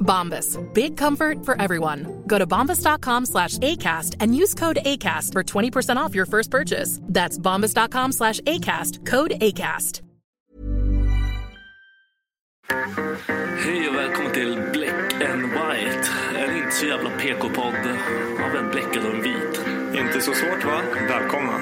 Bombas. Big comfort for everyone. Go to bombas.com slash ACAST and use code ACAST for 20% off your first purchase. That's bombas.com slash ACAST. Code ACAST. Hej och välkommen till Black and White. En inte så jävla PK-podd av en bläckad och en vit. Inte så svårt va? Välkomna.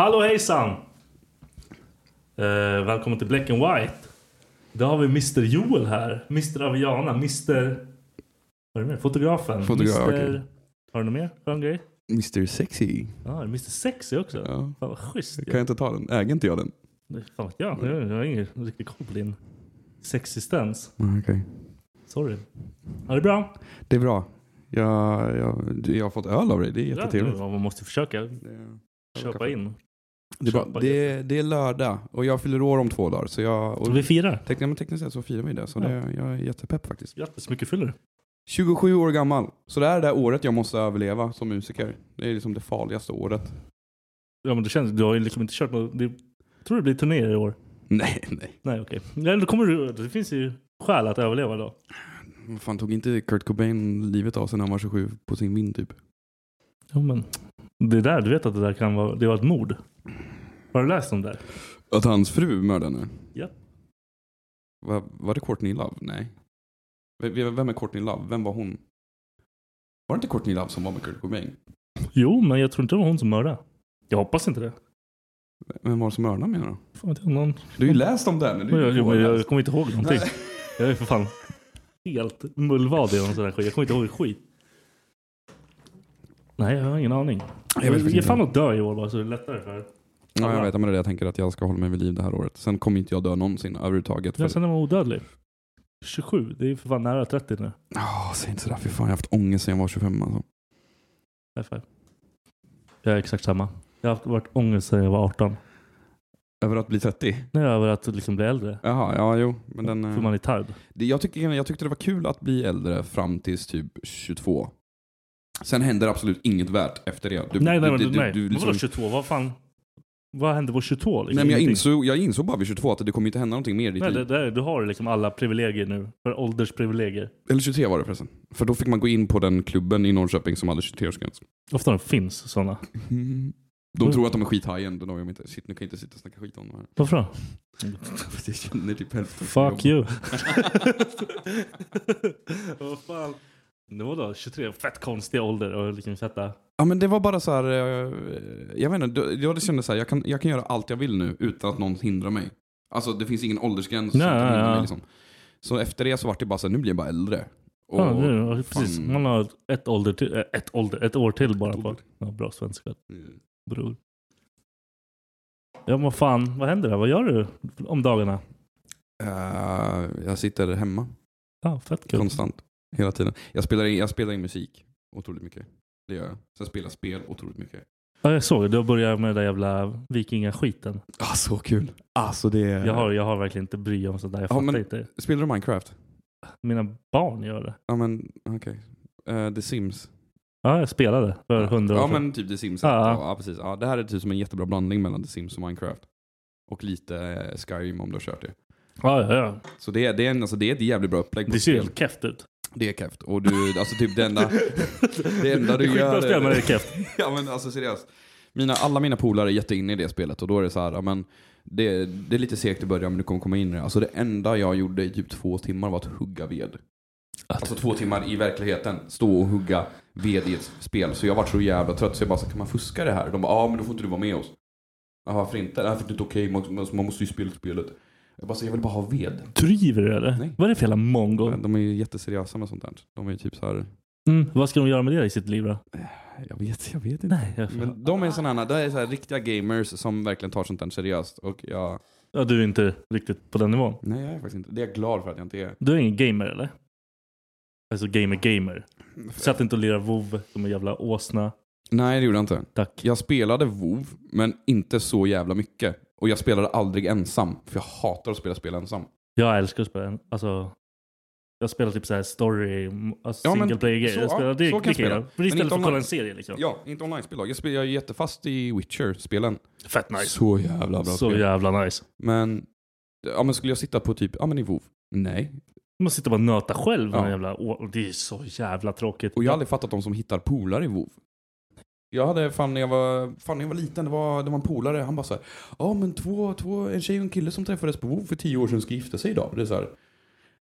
Hallå hejsan! Äh, välkommen till Black and White. Då har vi Mr Joel här. Mr Aviana. Mr... Vad är det mer? Fotografen. Fotograf, Mr... okej. Har du något mer skön grej? Mr Sexy. Ja, ah, Mr Sexy också. Ja. Fan vad schysst. Kan jag inte ta den? Äger inte jag den? Fan vet jag. Jag jag har ingen riktig koll på din sexistens. Mm, Okej. Sorry. Ja, det är bra. Det är bra. Jag, jag, jag har fått öl av dig. Det är jättetrevligt. Ja, man måste försöka in. Det är. Köpa Det, är, det är lördag och jag fyller år om två dagar. Så jag, och vi firar. Tekniskt, tekniskt sett så firar vi det. Så Ja. det, jag är jättepepp faktiskt. Grattis, mycket fyller du? 27 år gammal. Så det här är det året jag måste överleva som musiker. Det är liksom det farligaste året. Ja men det känns, du har ju liksom inte kört något, det, jag tror det blir turnéer i år. Nej, nej. Nej okej. Ja, då kommer du, det finns ju skäl att överleva då. Fan tog inte Kurt Cobain livet av sig när han var 27 på sin vind typ? Ja men, det där, du vet att det där kan vara, det var ett mord. Har du läst om det? Att hans fru mördade henne? Ja. Var, var det Courtney Love? Nej. V- Vem är Courtney Love? Vem var hon? Var det inte Courtney Love som var med Kurt Cobain? Jo, men jag tror inte det var hon som mördade. Jag hoppas inte det. Vem var det som mördade menar du? Fan jag, någon... Du har ju läst om den. Du är jag, jag, kommer inte ihåg någonting. Nej. Jag är för fan helt mullvadig om sån där skit. Jag kommer inte ihåg skit. Nej, jag har ingen aning. Jag vet Ge fan att dö i år bara så är det lättare för Ja, jag vet. Men det är det jag tänker att jag ska hålla mig vid liv det här året. Sen kommer inte jag dö någonsin överhuvudtaget. Ja, För sen är man odödlig. 27, det är ju för fan nära 30 nu. Ja, säg inte sådär. Fy fan, jag har haft ångest sen jag var 25 alltså. High five. Jag är exakt samma. Jag har haft varit ångest sedan jag var 18. Över att bli 30? Nej, över att liksom bli äldre. Jaha, ja jo. Men den, eh, För man är tard. det, jag, tycker, jag tyckte det var kul att bli äldre fram tills typ 22. Sen händer absolut inget värt efter det. Du, nej, nej, du, nej. du, liksom- Vadå 22? Vad fan? Vad hände på 22? Liksom? Nej men jag insåg, jag insåg bara vid 22 att det kommer inte hända någonting mer i ditt Nej, liv. det, det, du har liksom alla privilegier nu. För åldersprivilegier. Eller 23 var det förresten. För då fick man gå in på den klubben i Norrköping som hade 23-årsgräns. Ofta finns sådana. De tror att de är skithigh ändå. De inte. Shit, nu kan jag inte sitta och snacka skit om dem här. Varför då? jag känner typ hälften. Fuck you. Vad fan? Det var då 23, fett konstig ålder och liksom sätta... Ja men det var bara så här. eh, jag vet inte, jag kände så här, jag kan, jag kan göra allt jag vill nu utan att någon hindrar mig. Alltså det finns ingen åldersgräns som kan hindra mig liksom. Så efter det så var det bara så här, nu blir jag bara äldre. Och, ja, det, precis. fan. Man har ett, ålder till, äh, ett, ålder, ett år till bara på. Ja, bra svenska. Mm. Bror. Ja men fan, vad händer där? Vad gör du om dagarna? Eh, jag sitter hemma Ja, fett kul. konstant. Hela tiden. Jag spelar, in, jag spelar in musik otroligt mycket. Det gör jag. Sen spelar jag spel otroligt mycket. Ja, jag såg det. Du börjar med den där jävla vikingaskiten. Ah, så kul. Alltså det... Jag har, jag har verkligen inte bry om sånt där. Jag Ja, fattar inte. Spelar du Minecraft? Mina barn gör det. Ja men okej. Eh, The Sims. Ja, jag spelade för hundra år Ja sedan. men typ The Sims. Ja. Ja, ja precis. Ja, det här är typ som en jättebra blandning mellan The Sims och Minecraft. Och lite eh, Skyrim om du har kört det. Ja, ja, ja. Så det är, det är, en, alltså, det är ett jävligt bra upplägg på Det ser helt keft ut. Det är keft. Och du, alltså typ det enda, det enda du Det är gör... skitbra spel, men det är keft. ja men alltså seriöst. Mina, alla mina polare är jätteinne i det spelet och då är det så här, men det, det är lite segt i början men du kommer komma in i det. Alltså det enda jag gjorde i typ två timmar var att hugga ved. Alltså två timmar i verkligheten, stå och hugga ved i ett spel. Så jag var så jävla trött så jag bara, så, kan man fuska det här? De bara, ja men då får inte du vara med oss. Varför inte? Nej för det är inte okej, man, man måste ju spela spelet. Jag bara, så jag vill bara ha ved. Driver du eller? Nej. Vad är det för jävla mongo? De är ju jätteseriösa med sånt där. De är ju typ så här. Mm, vad ska de göra med det i sitt liv då? jag vet, jag vet inte. Nej, jag Men de är sådana det är så här riktiga gamers som verkligen tar sånt där seriöst. Och jag, Ja, du är inte riktigt på den nivån. nej jag är faktiskt inte. Det är jag glad för att jag inte är. Du är ingen gamer eller? Alltså gamer gamer. Satt inte och lirade WoW som en jävla åsna. Nej det gjorde jag inte. Tack. Jag spelade WoW men inte så jävla mycket. Och jag spelade aldrig ensam. För jag hatar att spela spel ensam. Jag älskar att spela. Alltså, jag spelar typ så här story, alltså Ja, single player grejer. Jag spelar, ja, det, så kan det jag spela. Men istället för att kolla en serie liksom. Ja, inte online-spel då. Jag, spel, jag är jättefast i Witcher-spelen. Fett nice. Så jävla bra Så spel. jävla nice. Men, ja men skulle jag sitta på typ, ja men i WoW? Nej. Man sitter bara och nöta själv. Ja. Jävla, å- det är så jävla tråkigt. Och jag har aldrig fattat de som hittar polare i WoW. Jag hade fan när jag var, fan när jag var liten, det var, det var en polare, han bara såhär Ja men två, två, en tjej och en kille som träffades på WoW för tio år sedan ska gifta sig idag. Det är så här,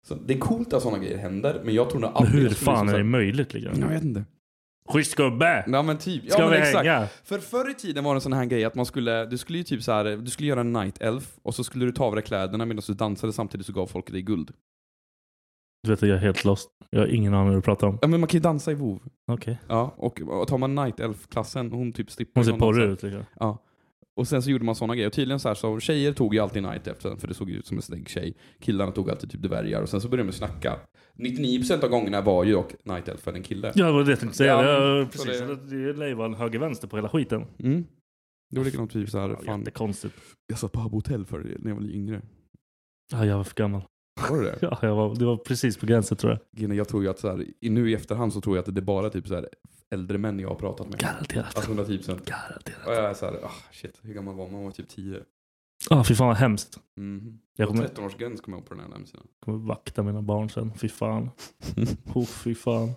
så det är coolt att sådana grejer händer, men jag tror nog Men aldrig hur jag skulle fan liksom är det möjligt liksom? Jag vet inte. Schysst gubbe! Ja men typ. Ja, Ska men vi exakt. hänga? För förr i tiden var det en sån här grej att man skulle, du skulle ju typ så här, du skulle göra en night elf och så skulle du ta av dig kläderna medan du dansade samtidigt så gav folk dig guld. Du vet att jag är helt lost. Jag har ingen aning vad du pratar om. Ja men man kan ju dansa i WoW. Okej. Ja, och, och tar man night elf-klassen, hon typ strippar Hon ser dansar. porrig ut liksom. Ja. Och sen så gjorde man såna grejer. Och tydligen så här så tjejer tog ju alltid night efter för det såg ut som en snygg tjej. Killarna tog alltid typ dvärgar och sen så började de snacka. 99% av gångerna var ju dock night elfen en kille. Ja, det var det jag tänkte säga. Ja, precis. det- Det, det lär ju en höger-vänster på hela skiten. Mm. Det var likadant typ så här, Ja, fan. Jättekonstigt. Jag satt på Habbo Hotel för när jag var yngre. Ja, jag var för gammal. Var det det? Ja, jag var, det var precis på gränsen tror jag. Jag tror ju att så här, i- nu i efterhand så tror jag att det är bara typ så här äldre män jag har pratat med. Garanterat. Alltså 110%. Garanterat. Och jag är så här, ah, shit, hur gammal var man? Man var typ 10. Ja, fy fan vad hemskt. Mm. Jag Jag kommer, 13-årsgräns kom jag ihåg på den här hemsidan. kommer vakta mina barn sen. Fy fan. Oh, fy fan.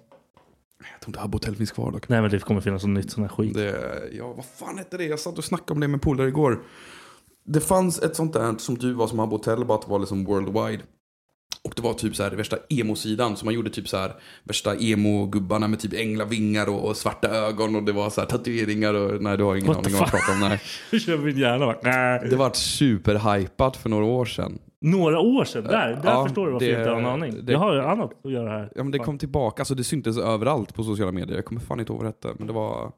Jag tror inte Habbo Hotel finns kvar dock. Nej men det kommer finnas något nytt sån här skit. Det, ja, vad fan hette det? Jag satt och snackade om det med polare igår. Det fanns ett sånt där som du var som Habbo Hotel, bara att det var liksom worldwide. Och det var typ så här värsta emo-sidan, så man gjorde typ så här värsta emo-gubbarna med typ änglavingar och, och svarta ögon och det var så här tatueringar och nej du har ingen What aning om vad jag pratar om. Nej. Kör min hjärna? bara, Nej. Det var superhypat för några år sedan. Några år sedan. Där, där Ja, förstår du varför det- jag inte har en aning. det- jag har ju annat att göra här. Ja men det kom tillbaka, alltså det syntes överallt på sociala medier. Jag kommer fan inte ihåg vad det hette, men det var...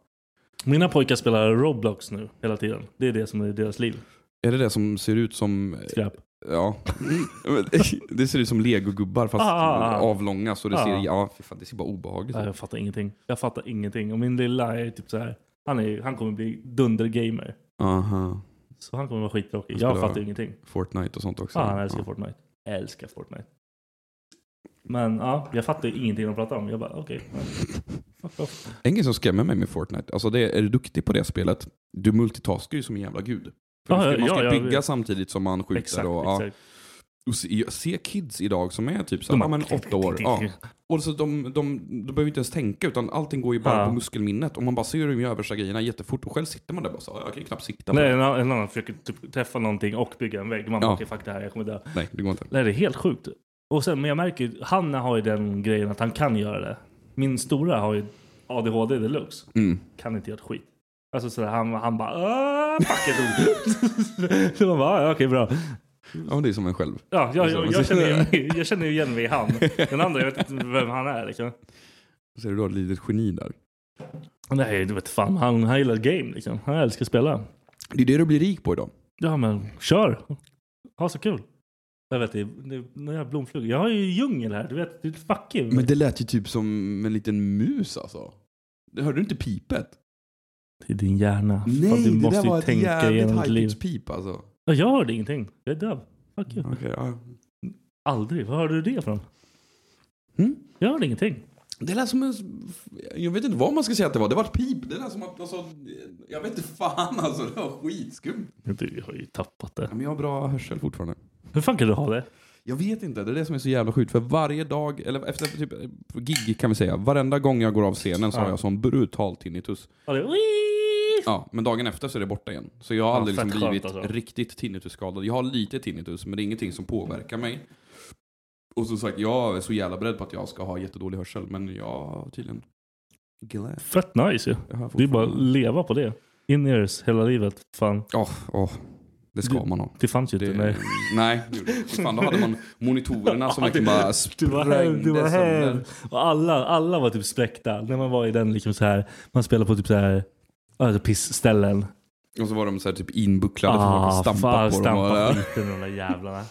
Mina pojkar spelar Roblox nu hela tiden. Det är det som är deras liv. Är det det som ser ut som... Skräp. Ja. det ser ut som legogubbar fast Ah, ah, ah. avlånga så det ser, Ah. ja, fan, det ser bara obehagligt ut. jag fattar ingenting. Jag fattar ingenting. Och min lilla är typ så här. Han, är, han kommer bli dundergamer. Aha. Så han kommer vara skittråkig. Jag fattar ingenting. Fortnite och sånt också. Ja, han älskar Ja. Fortnite. Jag älskar Fortnite. Men ja, jag fattar ingenting de pratar om. Jag bara okej. off. En grej som skrämmer mig med Fortnite, alltså det, är du duktig på det spelet, du multitaskar ju som en jävla gud. För ska, ja, man ska ja, bygga ja. samtidigt som man skjuter. Exakt, och, exakt. och se, se kids idag som är typ så, bara- men åtta år. Ja. Och så de, de, de behöver inte ens tänka utan allting går ju bara på muskelminnet. Och man bara ser hur de gör värsta grejerna jättefort. Och själv sitter man där och bara så, jag kan ju knappt sikta Nej, en en annan försöker typ träffa någonting och bygga en vägg. Man bara Ja. okej fuck det här, jag kommer dö. Nej, det går inte. Nej, det är helt sjukt. Och sen, men jag märker ju, han har ju den grejen att han kan göra det. Min stora har ju ADHD deluxe. Mm. Kan inte göra ett skit. Alltså sådär, han, han bara "Åh, fuck it. Så man bara, ja, okej bra. Ja, det är som en själv. Ja, jag, jag, Alltså, jag, känner, igen- jag känner ju igen mig i han. Den andra, jag vet inte vem han är liksom. Så är det då ett litet geni där. Nej, du vet fan. Han, han gillar game liksom. Han älskar att spela. Det är det du blir rik på idag. Ja men kör. Ha så kul. Jag vet det, när jag blomflugor. Jag har ju djungel här. Du vet, det är fuck you. Men det lät ju typ som en liten mus alltså. Hörde du inte pipet? Det är din hjärna. Nej, Fan, du det måste där var ett tänka jävligt high pip alltså. Ja, Jag hörde ingenting. Jag är döv. Fuck you. Okej, ja. Aldrig. Var hörde du det ifrån? Mm? Jag hörde ingenting. Det lät som en... Jag vet inte vad man ska säga att det var. Det var ett pip. Det lät som att... Alltså, jag vet inte fan alltså. Det var skitskumt. Du har ju tappat det. Ja, Men jag har bra hörsel fortfarande. Hur fan kan du ha det? Jag vet inte, det är det som är så jävla sjukt. För varje dag, eller efter typ gig kan vi säga, varenda gång jag går av scenen så Ja. har jag sån brutal tinnitus. Ja, det Ja, men dagen efter så är det borta igen. Så jag har aldrig liksom skönt blivit alltså. riktigt tinnitusskadad. Jag har lite tinnitus, men det är ingenting som påverkar mig. Och som sagt, jag är så jävla beredd på att jag ska ha jättedålig hörsel, men jag har tydligen glad. Fett nice ju. Jag Det är bara att fortfarande- leva på det. In-ears hela livet. Fan. Åh, åh. Det ska man ha. Det fanns ju inte. Det, Nej. nej, det gjorde det inte. Fan, då hade man monitorerna som verkligen bara Det var sprängde hem, var sönder. hem. Och alla, alla var typ spräckta. När man var i den liksom så här. Man spelade på typ så här. Alltså pissställen. Och så var de så här typ inbucklade för att stampa fan, på dem. stampa skiten de där jävlarna.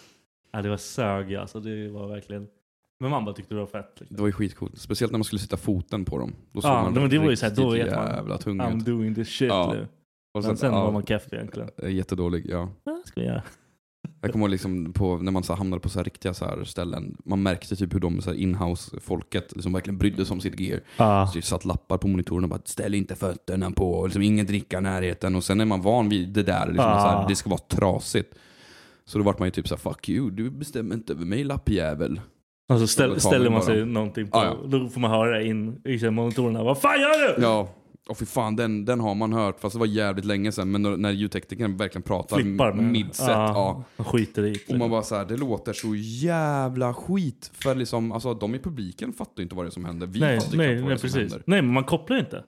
Ja, det var sög alltså. Det var verkligen. Men mamma tyckte det var fett. Liksom. det var ju skitcoolt. Speciellt när man skulle sätta foten på dem. Då såg Ja, man men det var ju så här, då vet man. jävla tung I'm ut. doing this shit Ja. nu. Och Men sen ja, var man keff egentligen. Jättedålig, ja. Vad ska vi göra? Jag kommer ihåg liksom på, när man så hamnade på så riktiga så här ställen, man märkte typ hur de inhouse-folket liksom verkligen brydde sig om sitt gear. Ja. Så det satt lappar på monitorerna och bara ställ inte fötterna på, och liksom ingen dricka i närheten. Och sen är man van vid det där, liksom, Ah. här, det ska vara trasigt. Så då vart man ju typ så här, fuck you, du bestämmer inte över mig lappjävel. Alltså Så ställ, ställer man bara. sig någonting på, Ja, ja. då får man höra in i monitorerna. Vad fan gör du? Ja, och för fan den, den har man hört, fast det var jävligt länge sedan. Men när, när ljudteknikern verkligen pratar Flippar med midset, ja. ja. Skiter i det. Och man bara så här, det låter så jävla skit. För liksom, alltså de i publiken fattar ju inte vad det är som händer. Vi nej, fattar nej, knappt vad nej, det är som precis. händer. Nej, men man kopplar inte.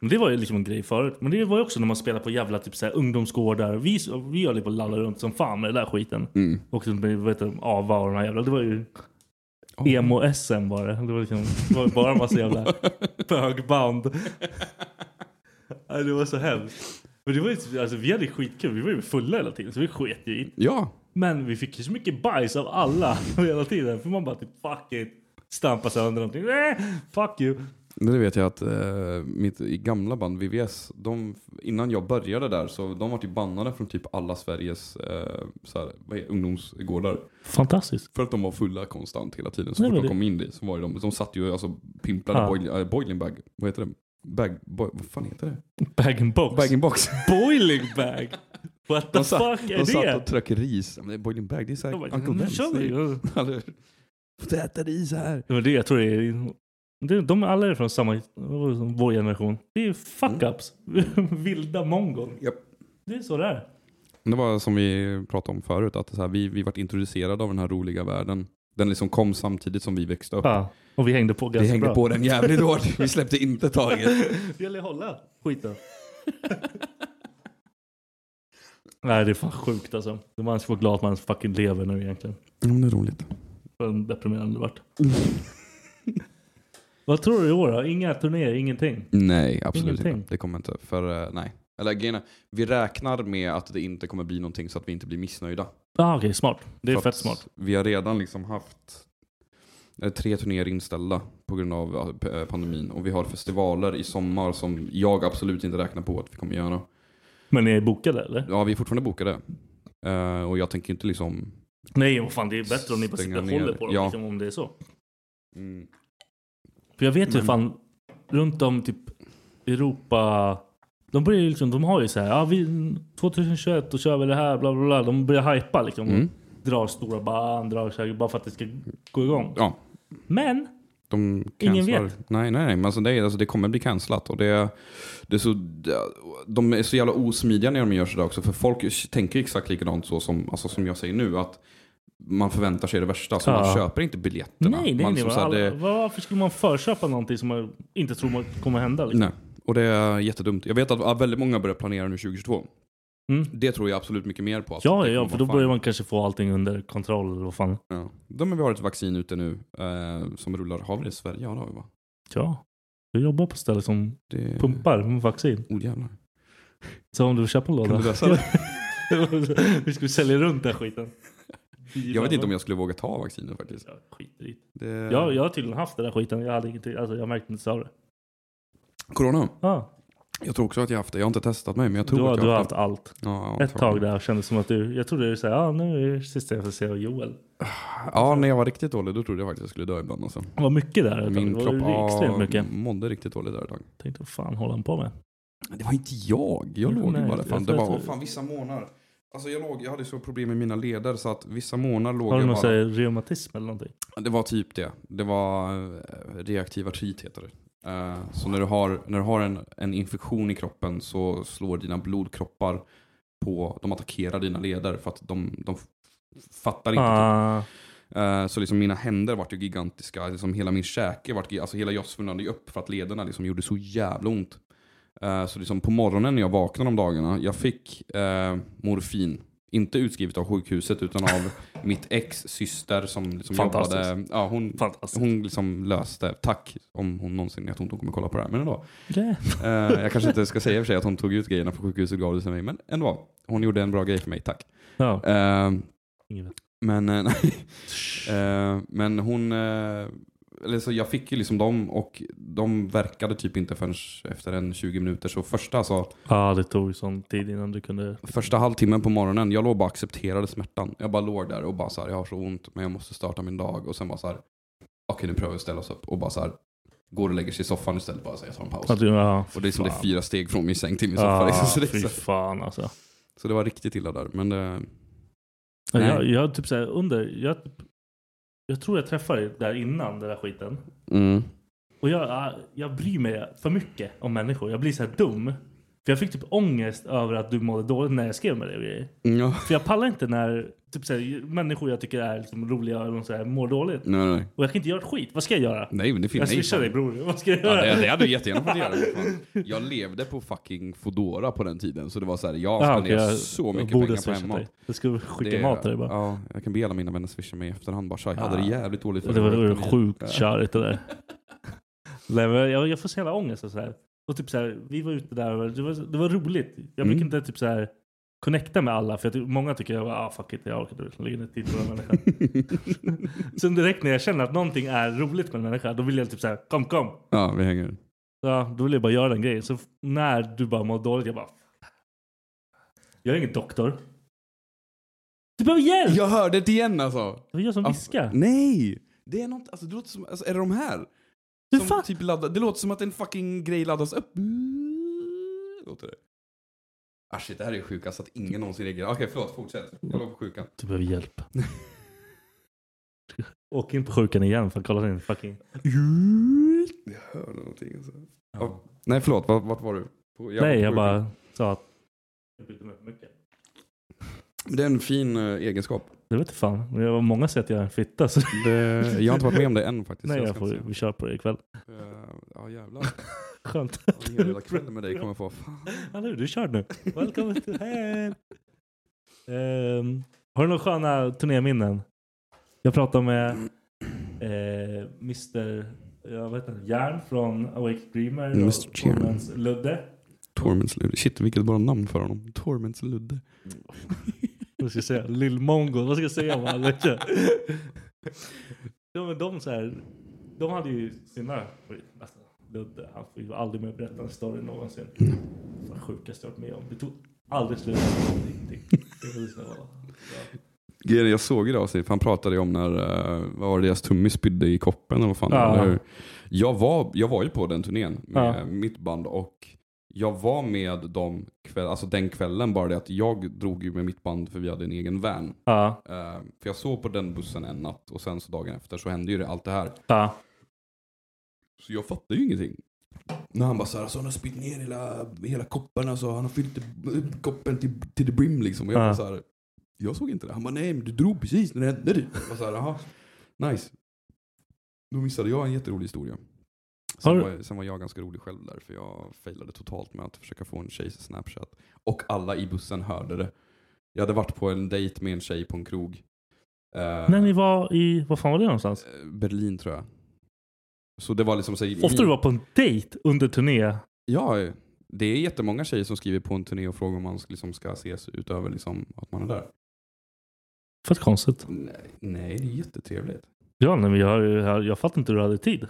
Men det var ju liksom en grej förut. Men det var ju också när man spelade på jävla typ så här ungdomsgårdar. Vi, vi höll ju på att lalla runt som fan med den där skiten. Mm. Och så med vet du, AVA och de här jävla. Det var ju Oh. emo-SM var det. Det var, liksom, det var bara en massa jävla bögband. Det var så hemskt. Men det var ju, alltså, vi hade skitkul. Vi var ju fulla hela tiden. Så vi sket ju i. Ja, Men vi fick ju så mycket bajs av alla hela tiden. För man bara typ fuck it. Stampa sönder någonting. Eh, fuck you. Det vet jag att eh, mitt gamla band VVS, de, innan jag började där så de var typ bannade från typ alla Sveriges eh, så här, vad är, ungdomsgårdar. Fantastiskt. För att de var fulla konstant hela tiden. Så Nej, fort de kom in dit så var ju de, de satt ju alltså pimplade Ja. boil, äh, boiling bag, vad heter det? Bag, boy, vad fan heter det? Bag and box. Bag in box. Boiling bag. What the De, satt, fuck är de satt det? och tryckte ris. Men det är boiling bag, det är såhär Uncle nu Ben's. kör vi. Får äta ris här. Det var det jag tror det är. Det, de är alla är från samma, vår generation. Det är fuck-ups. Vilda mongon. Japp. Det är så det är. Det var som vi pratade om förut, att här, vi, vi vart introducerade av den här roliga världen. Den liksom kom samtidigt som vi växte upp. Ja. Och vi hängde på ganska vi hängde bra. på den jävligt hårt. Vi släppte inte taget. Det gäller att hålla skiten. Nej det är fan sjukt alltså. Man ska vara glad att man fucking lever nu egentligen. Mm, det är roligt. Vad deprimerande det vart. Vad tror du i år då? Inga turnéer, ingenting? Nej, absolut Ingenting. inte. Det kommer inte. För eh, nej. Eller grejen vi räknar med att det inte kommer bli någonting så att vi inte blir missnöjda. Ah, Okej, smart. Det är För fett smart. Vi har redan liksom haft eh, tre turnéer inställda på grund av eh, pandemin. Och vi har festivaler i sommar som jag absolut inte räknar på att vi kommer göra. Men ni är bokade eller? Ja, vi är fortfarande bokade. Eh, och jag tänker inte liksom... Nej, vad fan det är bättre om ni bara sitter och håller på dem Ja. liksom, om det är så. Mm, För jag vet ju fan, runt om typ Europa, de börjar liksom, de har ju så här, ja vi 2021 då kör vi det här, bla bla bla. De börjar hypa liksom. Mm. Drar stora band, drar så här, bara för att det ska gå igång. ja, Men, de Ingen vet. Nej, nej, nej. Men alltså det, är, alltså det kommer bli cancelat. Och det, det är så, de är så jävla osmidiga när de gör sådär också. För folk tänker exakt likadant så som, alltså som jag säger nu. Att man förväntar sig det värsta. Så Ja. man köper inte biljetterna. nej, nej, man, så här, alla, det, Varför skulle man förköpa någonting som man inte tror kommer hända? Liksom? nej. Och det är jättedumt. Jag vet att väldigt många börjar planera nu 2022. Mm. Det tror jag absolut mycket mer på. Ja, det ja, för då vara börjar fan. man kanske få allting under kontroll. eller Vad fan. Ja. De har vi har ett vaccin ute nu eh, som rullar. Har vi det i Sverige? Ja, det har vi va? Ja, jag jobbar på ställe som Det... pumpar med vaccin. Oh jävlar. Så om du vill köpa en låda. Kan du lösa det? Vi ska sälja runt den skiten. Jag vet inte om jag skulle våga ta vaccinet faktiskt. Jag skiter i Det... det. Jag, jag har tydligen haft den där skiten. Jag, hade ingenting, alltså, jag märkte inte av det. Corona? Ja, Jag tror också att jag haft det. Jag har inte testat mig men jag tror du, har, att jag du har har haft allt. Ja, ja, Ett tag där kändes som att du... Jag trodde du sa ja nu är det sista jag får se av Joel. Ja, när jag var riktigt dålig då trodde jag faktiskt att jag skulle dö ibland. Alltså. Det var mycket där. ett tag. Min det kropp var extremt mycket. mådde riktigt dåligt där ett tag. Tänkte vad fan håller han på med? Det var inte jag. Jag låg ju nej, bara fan. jag Det var fan vissa månader. Alltså jag, låg, jag hade så problem med mina leder så att vissa månader låg Har du jag någon bara... reumatism eller någonting? Det var typ det. Det var eh, reaktiv artrit heter det. Eh, Så när du har, när du har en, en infektion i kroppen så slår dina blodkroppar på, de attackerar dina leder för att de, de fattar inte. Ah, Eh, Så liksom mina händer vart ju gigantiska, liksom hela min käke vart, alltså hela jag svullnade upp för att lederna liksom gjorde så jävla ont. Eh, Så liksom på morgonen när jag vaknade om dagarna, jag fick eh, morfin. Inte utskrivet av sjukhuset utan av mitt ex syster som liksom jobbade. Ja, hon, hon liksom löste, tack om hon någonsin, jag tror inte hon kommer kolla på det här, men ändå. Det. Eh, jag kanske inte ska säga för sig att hon tog ut grejerna från sjukhuset och gav det till mig, men ändå. Hon gjorde en bra grej för mig, tack. Ja, Eh, men, eh. Eh, men hon, eller så jag fick ju liksom dem och de verkade typ inte förrän efter en 20 minuter. Så första, så, Ja, det tog sån tid innan du kunde... första halvtimmen på morgonen, jag låg bara accepterade smärtan. Jag bara låg där och bara så här, jag har så ont men jag måste starta min dag. Och sen bara så här, okej nu prövar vi att ställa oss upp. Och bara så här, går och lägger sig i soffan istället bara så jag tar en paus. Ja, Och det är som det är fyra steg från min säng till min soffa. Ja, liksom, så, det är fy så, fan alltså. så det var riktigt illa där. Men det, Jag, Nej. jag typ såhär under... Jag, jag tror jag träffade dig där innan den där skiten. mm. Och jag, jag bryr mig för mycket om människor. Jag blir så här dum. För jag fick typ ångest över att du mådde dåligt när jag skrev med dig och grejer. ja. För jag pallar inte när typ så här, människor jag tycker är liksom roliga eller så här, mår dåligt. Nej, nej. Och jag kan inte göra ett skit. Vad ska jag göra? Nej, men det finns Jag swishar dig bror. Vad ska jag Ja, göra? det, det hade du jättegärna fått göra. Jag levde på fucking Foodora på den tiden, så det var så här, jag Ja, spenderade okej, jag- så jag mycket borde pengar på hemmat. Jag ska skicka Det- mat till dig bara. Ja, jag kan be alla mina vänner swisha mig i efterhand bara, "Tja, jag hade Ja. det jävligt dåligt Det var, det var veckan." sjukt Ja. körigt det där. Nej, jag, jag får så jävla ångest och så här. Och typ så här, vi var ute där och det var, det var roligt. Jag Mm. fick inte typ så här connecta med alla för jag, många tycker jag ah fuck it, jag orkar inte lägga ner tid på den människan. Sen direkt när jag känner att någonting är roligt med en människa då vill jag typ så här kom kom. Ja, vi hänger. Ja, då vill jag bara göra den grejen. Så när du bara mår dåligt jag bara jag är ingen doktor. Du behöver hjälp! Jag hörde det igen alltså! Det var jag som viskade. Nej! Det är något, alltså det låter som, alltså är det de här? Hur Som fan? typ laddar, det låter som att en fucking grej laddas upp. Låter det. Ah shit, det här är sjukast att ingen någonsin reagerar. Okej, förlåt, fortsätt. Jag låg på sjukan. Du behöver hjälp. Åk in på sjukan igen för att kolla din fucking... Jag hörde någonting. Alltså. Ja. Nej, förlåt, vart, vart var du? På, var Nej, på jag bara sa att... Jag bytte mig för mycket. Det är en fin eh, egenskap. Det vet fan. Men det var många sätt att jag är en fitta. Så... Det, jag har inte varit med om det än faktiskt. Nej, jag får, inte vi kör på det ikväll. Eh, Ja, jävlar. Skönt. Hela jävla kvällen med dig kommer få. Fan. Ja, nu, du kör nu. Welcome to hell. Ehm, har du några sköna turnéminnen? Jag pratade med eh, Mr. Jag vet inte, Järn från Awake Dreamer. Mr. och. Torments Ludde. Torments Ludde. Shit, vilket bra namn för honom. Torments Ludde. Vad ska jag säga? Lill Mongo. Vad ska jag säga om han? de, de, så här, de hade ju sina... Alltså, Ludde, han får ju aldrig mer berätta en story någonsin. Var det sjukaste jag varit med om. Det tog aldrig slut. Ja. Grejen, Jag såg idag, för han pratade ju om när uh, vad var det, deras tummis spydde i koppen. Eller vad fan, Ja. eller jag, var, jag var ju på den turnén med Ja. mitt band och jag var med dem kväll, alltså den kvällen, bara det att jag drog ju med mitt band för vi hade en egen van. Ja. Eh, för jag sov på den bussen en natt och sen så dagen efter så hände ju det, allt det här. Ja. Så jag fattade ju ingenting. När han bara såhär, alltså han har spytt ner hela, hela koppen, alltså han har fyllt upp koppen till, till the brim liksom. Och jag Ja. bara såhär, jag såg inte det. Han bara, nej men du drog precis när det hände. Jag bara såhär, jaha, nice. Då missade jag en jätterolig historia. Sen, du- var, sen var jag ganska rolig själv där, för jag failade totalt med att försöka få en tjejs snapchat. Och alla i bussen hörde det. Jag hade varit på en dejt med en tjej på en krog. Eh, När ni var i, vad fan var det någonstans? Berlin tror jag. Så det var liksom så, Ofta du var på en dejt under turné. Ja, det är jättemånga tjejer som skriver på en turné och frågar om man liksom ska ses utöver liksom att man är där. Fett konstigt. Nej, nej det är jättetrevligt. Ja, nej, men jag, jag, jag fattar inte hur du hade tid.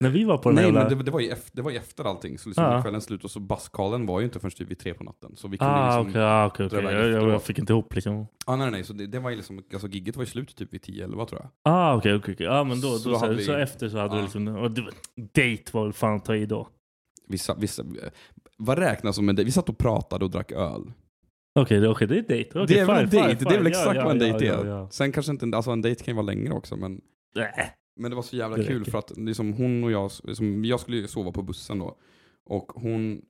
När vi var på den Nej, jävla... men det, det, var ju efter, det var ju efter allting. Så liksom Ja. kvällen slut och så baskalen var ju inte förrän typ vid tre på natten. Så vi kunde Ah, liksom ah, okej. iväg Jag, jag, fick inte ihop liksom. Ah, nej, nej, så det, det var ju liksom, alltså gigget var ju slut typ vid 10-11 tror jag. Ah, okej, okej. okej. Ah, men då, Så då så, vi- så efter så hade Ja. du liksom... Och det, date var väl fan att ta i då. Vissa, vissa, vad räknas som en dejt? Vi satt och pratade och drack öl. Okej, det, okej, det är date. Okej, det är väl en dejt? Det är väl exakt Ja, vad en ja, dejt ja, är. ja, ja. Sen kanske inte, alltså en dejt kan ju vara längre också men Nej. Men det var så jävla Det kul räcker. för att liksom, hon och jag, liksom, jag skulle sova på bussen då. Och hon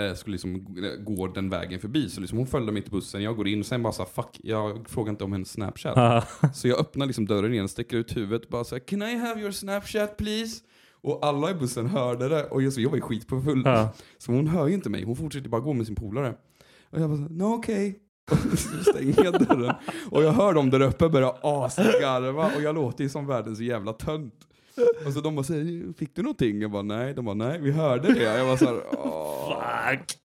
eh, skulle liksom g- gå den vägen förbi. Så liksom, hon följde mig till bussen, jag går in och sen bara så här, fuck, jag frågar inte om hennes snapchat. Så jag öppnar liksom dörren igen, sticker ut huvudet bara så här, can I have your snapchat please? Och alla i bussen hörde det och så jag var ju skitfull. Ja. Så hon hör ju inte mig, hon fortsätter bara gå med sin polare. Och jag bara så no okej. Så stänger jag dörren. Och jag hör dem där uppe börja asgarva och jag låter ju som världens jävla tönt. Och så de bara säger, fick du någonting? Jag bara nej. De bara nej, vi hörde det. Jag var så här, åh. Fuck.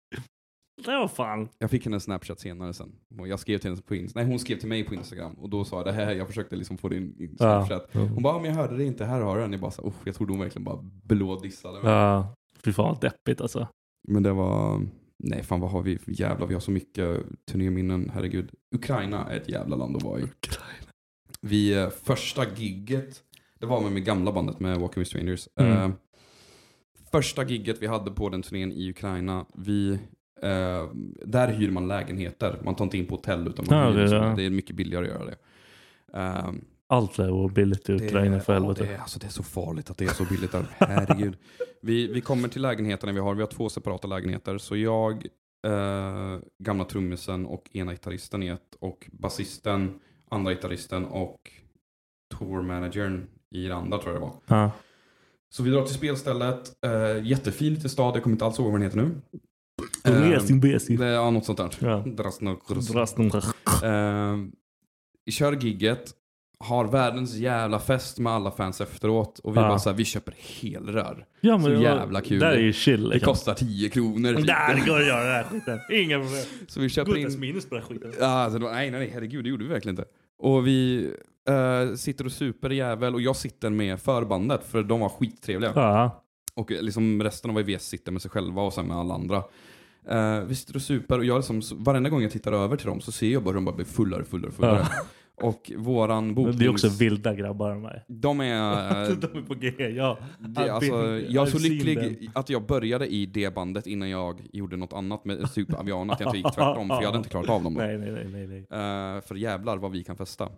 Det var fan. Jag fick hennes snapchat senare sen. Och jag skrev till henne på Instagram. Nej, hon skrev till mig på Instagram. Och då sa jag det här, jag försökte liksom få din din Ja. snapchat. Hon bara, men jag hörde det inte, här har du den. Jag bara "Uff, jag trodde hon verkligen bara blådissade mig. Ja. Fy fan vad deppigt alltså. Men det var, nej fan vad har vi, jävlar vi har så mycket turnéminnen, herregud. Ukraina är ett jävla land att vara i. Vi, eh, första gigget, det var med mitt gamla bandet med Walking with Strangers. Mm. Eh, första gigget vi hade på den turnén i Ukraina, vi, eh, där hyr man lägenheter. Man tar inte in på hotell utan man Ja, hyr det- liksom, ja. det är mycket billigare att göra det. Eh, Allt lär vara billigt i Ukraina för ja, helvete. det, är, alltså, det är så farligt att det är så billigt där. Herregud. Vi, vi kommer till lägenheterna vi har. Vi har två separata lägenheter. Så jag, eh, gamla trummisen och ena gitarristen i ett. Och basisten, andra gitarristen och tourmanagern i det andra tror jag det var. Ja. Så vi drar till spelstället. Eh, jättefin liten stad. Jag kommer inte alls ihåg vad den heter nu. Resin besi. det- Ja, något sånt där. Ja. Drasnok- Drasnok. Eh, kör gigget, har världens jävla fest med alla fans efteråt. Och vi Ja. bara så här, vi köper helrör. Ja, så jävla kul. Det där är ju chill. Det Liksom. kostar 10 kronor. typ. Där det går att göra den här skiten. Inga problem. Så vi köper Goodness in... minus på den här skiten. Ja, alltså, det nej, nej, herregud, det gjorde vi verkligen inte. Och vi eh, sitter och super jävel och jag sitter med förbandet för de var skittrevliga. Ja. Och eh, liksom resten av IVS sitter med sig själva och sen med alla andra. Eh, vi sitter och super och jag liksom, varenda gång jag tittar över till dem så ser jag bara hur de bara blir fullare, fullare, fullare. Ja. Och våran boknings... Det är också vilda grabbar de här. De är... de är på G, ja. det, alltså, jag är så lycklig att jag började i det bandet innan jag gjorde något annat med Superavian, att jag inte gick tvärtom, för jag hade inte klarat av dem då. Nej, nej, nej, nej. Eh, för jävlar vad vi kan festa.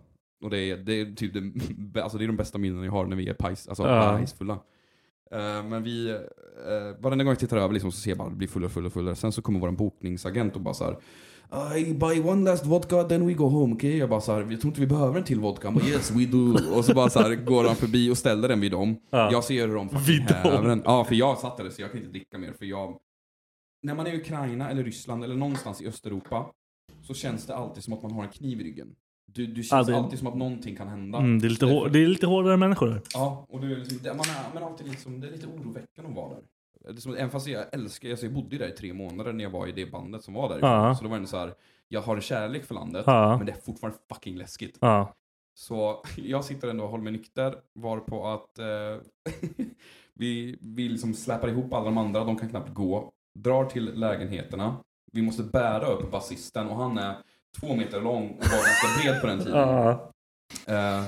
Och det är, det är typ det, alltså det är de bästa minnen jag har när vi är pajs, alltså Ja. pajsfulla. Eh, men vi, uh, varenda gång jag tittar över liksom, så ser jag bara att det blir fullare, fullare, fullare. Sen så kommer vår bokningsagent och bara så här. I buy one last vodka then we go home, okej? Jag bara så här, jag tror inte vi behöver en till vodka. Han bara, yes we do. Och så bara så här, går han förbi och ställer den vid dem. Ja. Jag ser hur de fucking häver den. Ja, för jag satte det så jag kan inte dricka mer. För jag, när man är i Ukraina eller Ryssland eller någonstans i Östeuropa så känns det alltid som att man har en kniv i ryggen. Du, du känns det- alltid som att någonting kan hända. Mm, det, är lite hår, det är lite hårdare människor. Ja, och du är liksom, det- man är, men alltid liksom, det är lite oroväckande att vara där. Det är som, även fast jag älskar, alltså jag bodde ju där i tre månader när jag var i det bandet som var där. Ja. Så då var det så här, jag har en kärlek för landet, Ja. men det är fortfarande fucking läskigt. Ja. Så jag sitter ändå och håller mig nykter, var på att eh, vi, vi liksom släpar ihop alla de andra, de kan knappt gå, drar till lägenheterna. Vi måste bära upp basisten och han är två meter lång och var ganska bred på den tiden. Eh,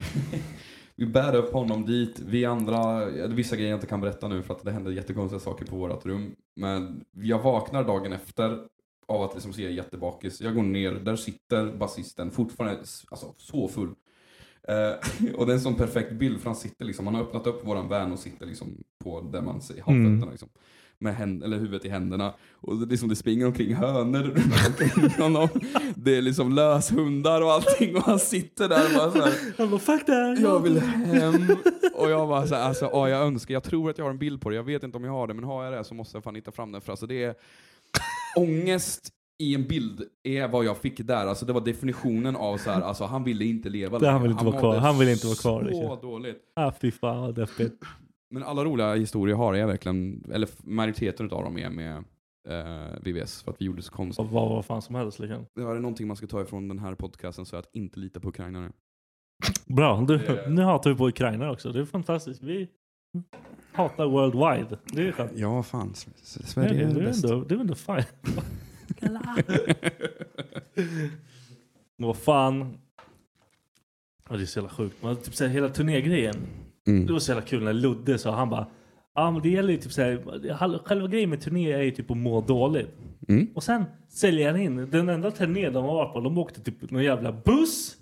vi bär upp honom dit. Vi andra, vissa grejer jag inte kan berätta nu för att det händer jättekonstiga saker på vårt rum. Men jag vaknar dagen efter av att liksom se jättebakis. Jag går ner, där sitter basisten fortfarande alltså, så full. Eh, och det är en sån perfekt bild för han sitter liksom, han har öppnat upp våran van och sitter liksom på där man ser har Mm. fötterna liksom. Med händ, eller huvudet i händerna. Och liksom, det springer omkring hönor runt honom. Det är liksom löshundar och allting och han sitter där och bara så här, Han bara fuck här. jag vill hem. Och jag bara så här, alltså, åh, jag önskar, jag tror att jag har en bild på det, jag vet inte om jag har det, men har jag det så måste jag fan hitta fram den. För alltså det är ångest i en bild är vad jag fick där. Alltså det var definitionen av så här, alltså han ville inte leva Det, han längre. vill inte vara kvar. Han vill inte vara kvar. Så liksom. dåligt. Ah, fy fan vad deppigt. Men alla roliga historier har jag verkligen, eller majoriteten av dem är med eh, VVS, för att vi gjorde så konstigt. Vad, vad fan som helst liksom. Det var det någonting man ska ta ifrån den här podcasten så är att inte lita på ukrainare. Bra, du, Det- nu hatar vi på Ukraina också. Det är fantastiskt. Vi hatar worldwide. Det är skönt. Ja, fan. S- S- Det Sverige är, det bäst. ändå, det är ändå fine. Vad fan. Ja, det är så jävla sjukt. Man, typ, så här, hela turnégrejen. Mm. Det var så jävla kul när Ludde sa, han bara Ja men det gäller ju typ såhär, själva grejen med turné är ju typ att må dåligt. Mm. Och sen säljer han in, den enda turné de har varit på, de åkte typ någon jävla buss.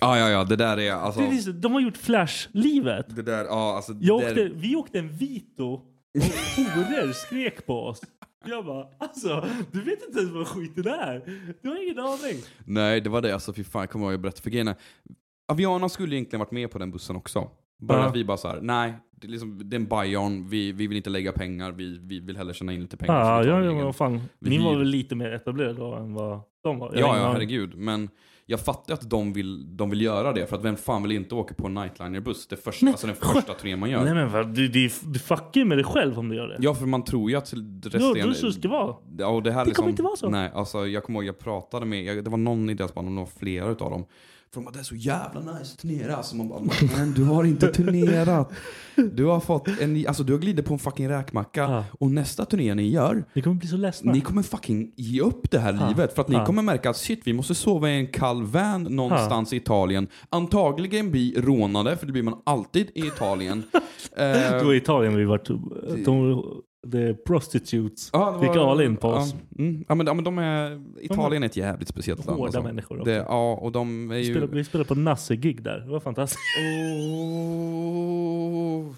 Ja, ja, ja, det där är alltså... Det är så- De har gjort Flash-livet. Det där, ja alltså... Jag åkte, där, vi åkte en Vito och horor skrek på oss. Jag bara, alltså du vet inte ens vad skiten är. Du har ingen aning. nej, det var det alltså, fy fan, jag kommer ihåg jag berättade för grejen är, Aviana skulle egentligen varit med på den bussen också. Bara Ja. att vi bara så här: nej, det är, liksom, det är en buy-on, vi, vi vill inte lägga pengar, vi, vi vill hellre tjäna in lite pengar. Ja, ja, ja, fan. Vi Min var väl lite mer etablerad då än vad de var. Jag Ja, ja, herregud. Men jag fattar att de vill, de vill göra det, för att vem fan vill inte åka på en nightliner-buss? Det första, alltså den första turnén man gör. Nej men vad, du, du, du fuckar ju med dig själv om du gör det. Ja, för man tror ju att resten... Ja, är så det ska vara. Ja, och det här Det liksom, kommer inte vara så. Nej, alltså jag kommer ihåg jag pratade med, jag, det var någon i deras band, och var flera utav dem. För de bara, det är så jävla nice att turnera. Alltså man bara, men du har inte turnerat. Du har fått en, alltså du har glidit på en fucking räkmacka. Ja. Och nästa turné ni gör, Ni kommer bli så ledsna. ni kommer fucking ge upp det här Ja. livet. För att ni Ja. kommer märka att shit, vi måste sova i en kall van någonstans i Italien. Antagligen bli rånade, för det blir man alltid i Italien. Eh, var i Italien vi vart... De, the prostitutes Ja, det gick var- all in på oss. Ja, mm, ja, men, ja, men de är, Italien är ett jävligt speciellt land. Hårda alltså. människor också. Det, ja, och de är Vi ju... spelade, vi spelade på Nasse-gig där. Det var fantastiskt. Oh.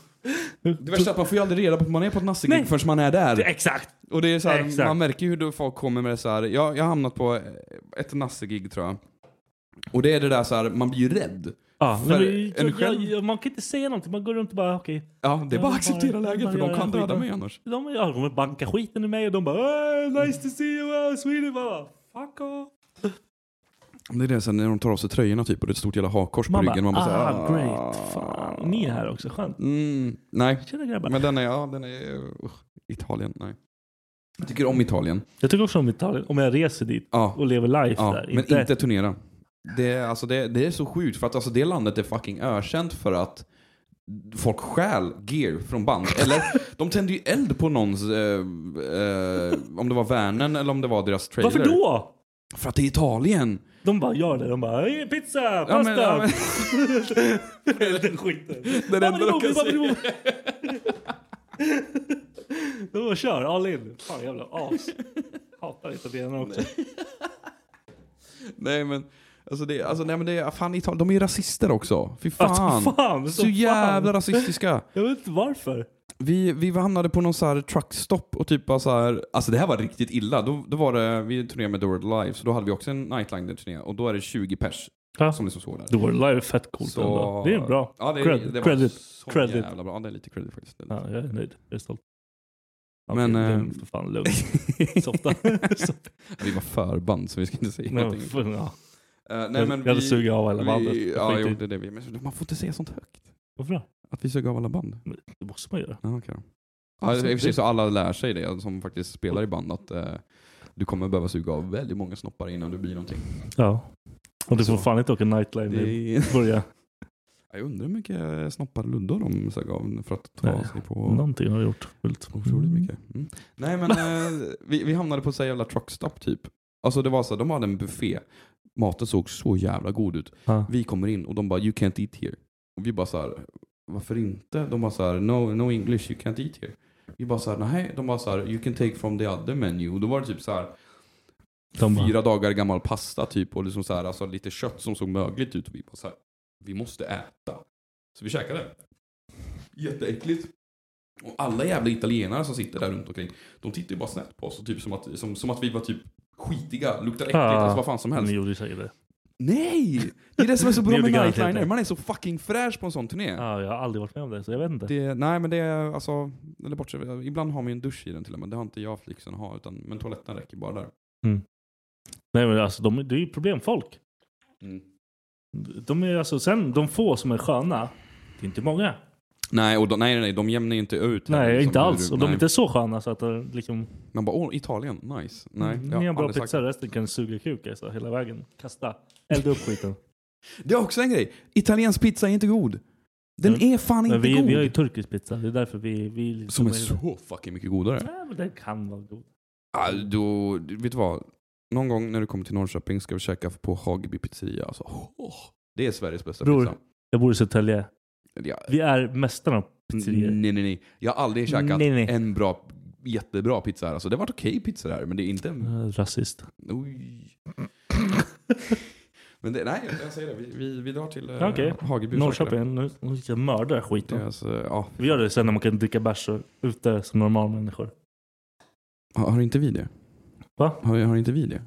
Det värsta är att man får ju aldrig reda på att man är på ett nassegig förrän man är där. Exakt! Och det är så här, man märker ju hur folk kommer med det så här. Jag, jag har hamnat på ett nassegig tror jag. Och det är det där så här, man blir ju rädd. Ja, För men, en jag, själv- jag, man kan inte säga någonting. Man går runt och bara okej. Ja, det är bara att acceptera bara- läget för de kan döda skiten. mig annars. De, ja, de kommer banka skiten i mig och de bara "Äh, nice to see you, uh, Sweden. Bara, Fuck off. Det är det sen när de tar av sig tröjorna typ och det är ett stort jävla hakkors på ryggen. Man bara, här, ah, great. Fan, ni är här också. Skönt. Mm, nej, men den är, ja, den är, usch, Italien, nej. Jag tycker om Italien. Jag tycker också om Italien. Om jag reser dit Ja. och lever life Ja, där. men inte, turnera. Det är, alltså, det, det är så sjukt för att alltså, det landet är fucking ökänt för att folk stjäl gear från band. Eller de tände ju eld på någons, eh, eh, om det var vanen eller om det var deras trailer. Varför då? För att det är Italien. De bara gör det. De bara "Hey, pizza, Ja, pasta. men, ja, men, Den skiten. det enda de kan säga. De bara kör all in. Fan jävla as. Hatar italienare också. Nej men, alltså det, alltså, nej, men det är, fan Italien, de är ju rasister också. Fy fan. Alltså, fan, så så jävla fan. rasistiska. Jag vet inte varför. Vi, vi hamnade på någon så här truckstop och typ bara så här, alltså det här var riktigt illa. Då, då var det, vi turnerade med Dora Live, så då hade vi också en nightliner-turné och då är det 20 pers Ja. som liksom står där. World Live är fett coolt Så- ändå. Det är bra. Ja, det, Cred- det var credit. så Credit. jävla bra. Ja, det är lite credit faktiskt. Lite- Ja, jag är nöjd. Jag är stolt. Men, Okej, eh, lugn, för fan lugn. Softa. Vi var förband så vi ska inte säga någonting. Eh, jag- jag hade sugit av alla bandet. Vi, ja, jo, det är det vi. Men man får inte säga sånt högt. Varför då? Att vi suger av alla band. Men Det måste man göra. Ja, okej då. Ja, i och för sig det- så alla lär sig det som faktiskt spelar i band att eh, du kommer behöva suga av väldigt många snoppar innan du blir någonting. Ja. Och du får Så- fan inte åka nightline Det i början. Jag undrar hur mycket snoppar luddor de sög av för att ta Nej, sig på Någonting har jag gjort. Fullt. otroligt mycket. Mm. Nej men eh, vi, vi hamnade på så jävla truckstop typ. Alltså det var så, de hade en buffé. Maten såg så jävla god ut. Ja. Vi kommer in och de bara you can't eat here. Och vi bara så här, varför inte? De bara så här, no, no English, you can't eat here. Vi bara så här, nej. De bara så här, you can take from the other menu. Och då var det typ så här De fyra dagar gammal pasta typ och liksom så här, alltså lite kött som såg mögligt ut. Och vi bara så här, vi måste äta. Så vi käkade. Jätteäckligt. Och alla jävla italienare som sitter där runt omkring, de tittar ju bara snett på oss. Och typ som, att, som, som att vi var typ skitiga, luktar äckligt, Ja. alltså vad fan som helst. Ni gjorde säkert det. Nej! Det är det som är så bra med nightliner. Man är så fucking fräsch på en sån turné. Ja, jag har aldrig varit med om det, så jag vet inte. Det, nej men det är alltså, eller bortsett, ibland har man ju en dusch i den till och med. Det har inte jag lyxen att ha, utan, men toaletten räcker bara där. Nej men alltså, de, det är ju problemfolk. Mm. De är alltså, sen de få som är sköna, det är inte många. Nej, och de, nej, nej, de jämnar ju inte ut. Nej, liksom, inte alls. Och de är nej. inte så sköna så att liksom... Man bara, åh, Italien, nice. Nej, Mm, jag ni har har bra sagt pizza, resten kan suga kuk alltså, hela vägen. Kasta. Elda upp skiten. Det är också en grej. Italiensk pizza är inte god. Den Mm. är fan inte vi, god. vi har ju turkisk pizza, det är därför vi... vi Som är vi- så fucking mycket godare. Nej, men den kan vara god. Ah, då, vet du vad? Någon gång när du kommer till Norrköping ska vi käka på Hageby pizzeria. Alltså, åh, det är Sveriges bästa Bror, pizza. jag bor i Södertälje. Ja, Vi är mästarna på pizzerior. nej, nej, nej. Jag har aldrig käkat Nej, nej. en bra, jättebra pizza här. Alltså, det har varit okej pizza här, men det är inte en... Mm. Rasist. Oj. men det, nej, jag säger det. Vi, vi, vi drar till Ja, Okej. Hageby. och käkar det. Norrköping, nu nu ska jag mörda Det skiten. är alltså, ja. Vi gör det sen när man kan dricka bärs och- ute som normal människor. har, har inte vi det? Va? Har, har inte vi det?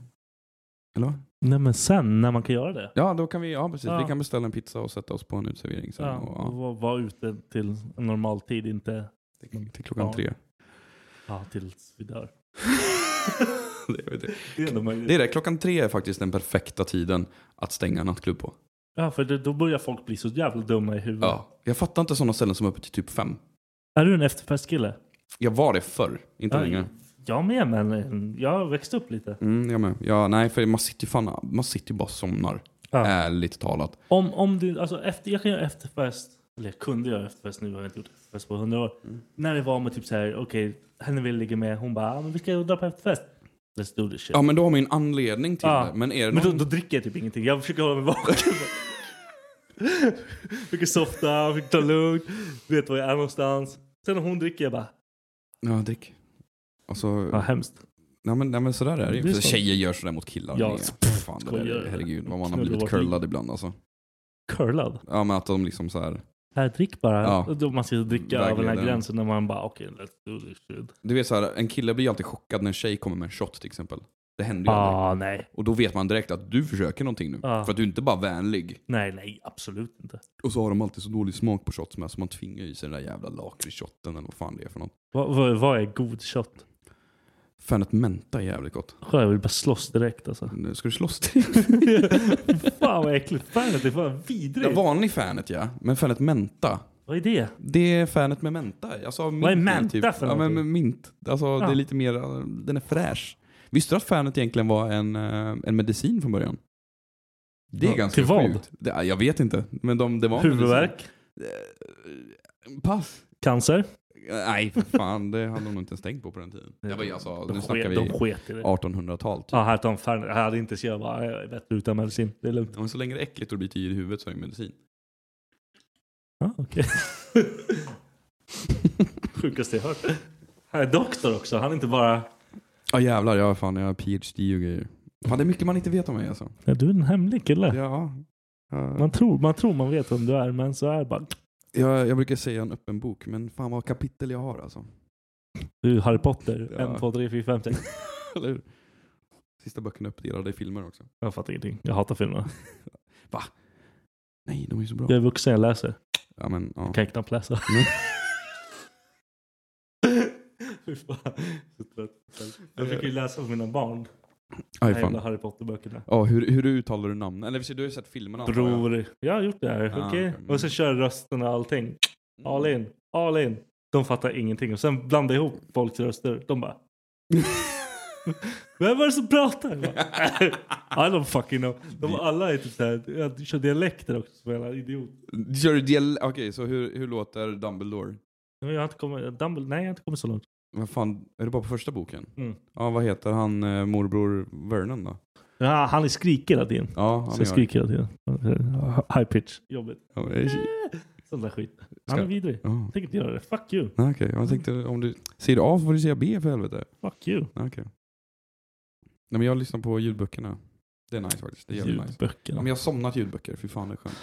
Eller? Nej men sen när man kan göra det. Ja, då kan vi, ja precis. Ja. Vi kan beställa en pizza och sätta oss på en uteservering sen. Ja, och, ja, vara vara ute till en normal tid, inte till, till klockan Ja. tre. ja, tills vi dör. det, är det. Det är det är det, klockan tre är faktiskt den perfekta tiden att stänga nattklubb på. Ja, för det, då börjar folk bli så jävla dumma i huvudet. Ja. Jag fattar inte sådana ställen som är öppet till typ fem. Är du en efterfestkille? Jag var det förr, inte längre. Jag med, men eh, jag har växt upp lite. Mm, jag med. Ja, nej, för man sitter ju fan, man sitter ju bara och somnar. Ja. Ärligt talat. Om, om du, alltså efter, jag kan göra efterfest, eller jag kunde göra efterfest nu, har jag inte gjort efterfest på hundra år. Mm. När det var med typ så här, okej, henne vill ligga med, hon bara, ah, men vi ska dra på efterfest. Let's do this shit. Ja, men då har man ju en anledning till Ja. det. Men är det Men då, någon... då dricker jag typ ingenting. Jag försöker hålla mig vaken. försöker softa, försöker ta lugnt, vet var jag är någonstans. Sen när hon dricker, jag bara, Ja, drick. Alltså, ja hemskt. nej, men, nej men sådär är det ju. Så. Tjejer gör sådär mot killar. Ja, pff, fan, det där, herregud vad man har blivit curlad ibland alltså. Curlad. Ja men att de liksom så här. Här, drick bara. Ja. Då man ska dricka över den här gränsen när man bara, okej, let's do this shit. Du vet så här, en kille blir ju alltid chockad när en tjej kommer med en shot till exempel. Det händer ju aldrig. Ah, nej. Och då vet man direkt att du försöker någonting nu. Ja. För att du är inte bara vänlig. Nej, nej, absolut inte. Och så har de alltid så dålig smak på shots med så man tvingar i sig den där jävla lakritsshotten eller vad fan det är för något. Vad, vad, vad är god shot? Fanet Menta är jävligt gott. Jag vill bara slåss direkt alltså. Nu Ska du slåss till? fan vad äckligt. Fanet är fan vidrigt. Ja, vanlig Fanet ja, men Fanet Menta. Vad är det? Det är Fanet med menta. Alltså, mint Vad är menta för Ja, men någonting? mint. Alltså, Det Ja. är lite mer, uh, den är fräsch. Visste du att Fanet egentligen var en, uh, en medicin från början? Det är Ja, ganska till vad? Det, jag vet inte, men de, det var Huvudvärk? medicin. Pass. Cancer? Nej, för fan. Det hade de nog inte ens tänkt på på den tiden. Det var alltså, De nu snackar vi de sket i det. 1800-tal. Typ. Ja, här tar fan. Jag hade inte så jag är bättre utan medicin. Det är lugnt. Ja, Men så länge det är äckligt och det blir tid i huvudet så är det medicin. Ja, okej. Sjukaste jag hört. Han är doktor också. Han är inte bara... Ja jävlar, jag, fan, jag har PhD och grejer. Fan, det är mycket man inte vet om mig alltså. Ja, du är en hemlig kille. Ja. Ja. Man, tror, man tror man vet vem du är, men så är det bara... Jag, jag brukar säga en öppen bok, men fan vad kapitel jag har alltså. Du Harry Potter. Ja. 1, 2, 3, 4, 5, 6. Eller hur? Sista böckerna uppdelade i filmer också. Jag fattar ingenting. Jag hatar filmer. Nej, de är så bra. Jag är vuxen, jag läser. Ja, men, ja. Jag kan knappt läsa. Fy fan. Jag försöker ju läsa för mina barn. Aj, här jävla fan. Harry Potter-böckerna. Ja, hur, hur uttalar du namnen? Eller du har ju sett filmerna antar jag. Bror. Jag har gjort det här. Ah, okej? okej. Och så kör rösten och allting. All in. All in. De fattar ingenting. Och sen blanda ihop folks röster. De bara... Vem var det som pratar? Jag bara, I don't fucking know. De alla är typ såhär, jag kör dialekter också som en jävla idiot. Kör du dial... Okej, så hur, hur låter Dumbledore? Men Jag har inte kommit, Dumble, nej jag har inte kommit så långt. Vad fan, är det bara på första boken? Mm. Ja, vad heter han eh, morbror Vernon då? Ja, han är skriker hela tiden. Ja, Så han jag är skriker hela tiden. High pitch, jobbigt. Ja, det är- Sån där skit. Han är vidrig. Ja. Jag tänker inte göra det. Fuck you. Ja, Okej, jag tänkte om du säger A så får du säga B för helvete. Fuck you. Ja, Okej. Nej men jag lyssnar på ljudböckerna. Det är nice faktiskt. Det är jävligt nice. Ja, Ljudböckerna. men jag har somnat ljudböcker, fy fan det är skönt.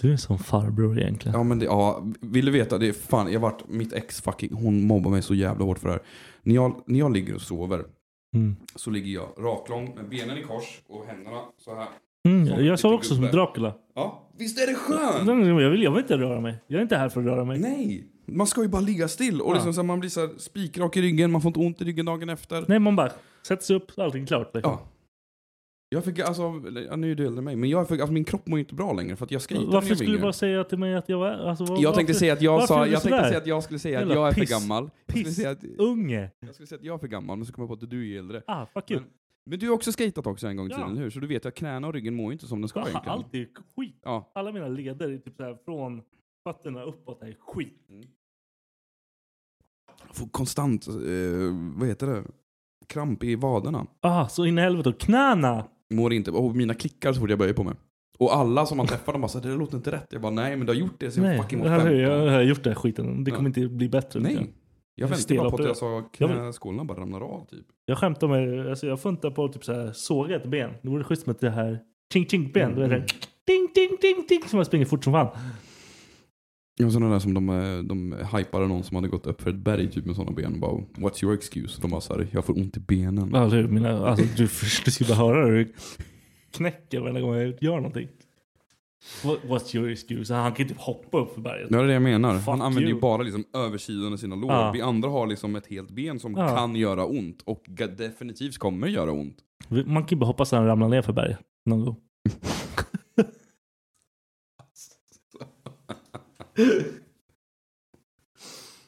Du är en sån farbror egentligen. Ja men det, ja, vill du veta, det är fan, jag varit, mitt ex fucking, hon mobbar mig så jävla hårt för det här. När jag, när jag ligger och sover Mm. så ligger jag raklång med benen i kors och händerna så här. Mm, Som jag såg lite också som. Dracula. Ja, visst är det skönt? Jag vill, jag vill inte röra mig. Jag är inte här för att röra mig. Nej, man ska ju bara ligga still och Ja. liksom så här, man blir så spikrak i ryggen, man får inte ont i ryggen dagen efter. Nej, man bara sätter sig upp, allting är klart. Liksom. Ja. Jag fick, alltså, nu är du äldre än mig, men jag fick, alltså, min kropp mår ju inte bra längre för att jag skejtade när Varför var skulle du bara säga till mig att jag var... Alltså, vad, Jag tänkte säga att jag sa, jag tänkte säga att jag skulle säga att Jävla jag är för piss. gammal. Jag skulle, Piss. säga att, Unge. jag skulle säga att jag är för gammal, men så kom jag på att du är äldre. Ah, fuck you. Men, men du har också skatat också en gång i Ja. tiden, eller hur? Så du vet att knäna och ryggen mår ju inte som den ska Ah, egentligen. allt är skit. Ja. Alla mina leder är typ så här från fötterna uppåt är skit. Jag får konstant, eh, vad heter det? Kramp i vaderna. Ah, så in i helvete. Knäna! Mår inte, och mina klickar så fort jag böjer på mig. Och alla som man träffar de bara så här, det låter inte rätt. Jag bara nej men du har gjort det sen jag fucking var har, 15. jag har gjort den här skiten. Det kommer inte bli bättre. Nej. Jag, Jag väntar bara på att jag sa knäskålarna bara ramlar av typ. jag skämtar med, alltså jag funtar på att typ så här såga ett ben. Det vore schysst med det här ching ching ben. Du vet Mm. det. Ding ding ding ding. Som man springer fort som fan. Ja, sådana där som de, eh, de hypade någon som hade gått upp för ett berg typ med sådana ben. och Bara, What's your excuse? De bara såhär, jag får ont i benen. Du, mina, alltså, du, du skulle höra hur knäcker varje gång jag gör någonting. What, what's your excuse? Han kan ju typ hoppa upp för berget. Ja, det är det jag menar. Fuck Han använder ju you. bara liksom översidan av sina lår. Ja. Vi andra har liksom ett helt ben som Ja. kan göra ont. Och definitivt kommer göra ont. Man kan ju bara hoppas att han ramlar ner för berget någon gång.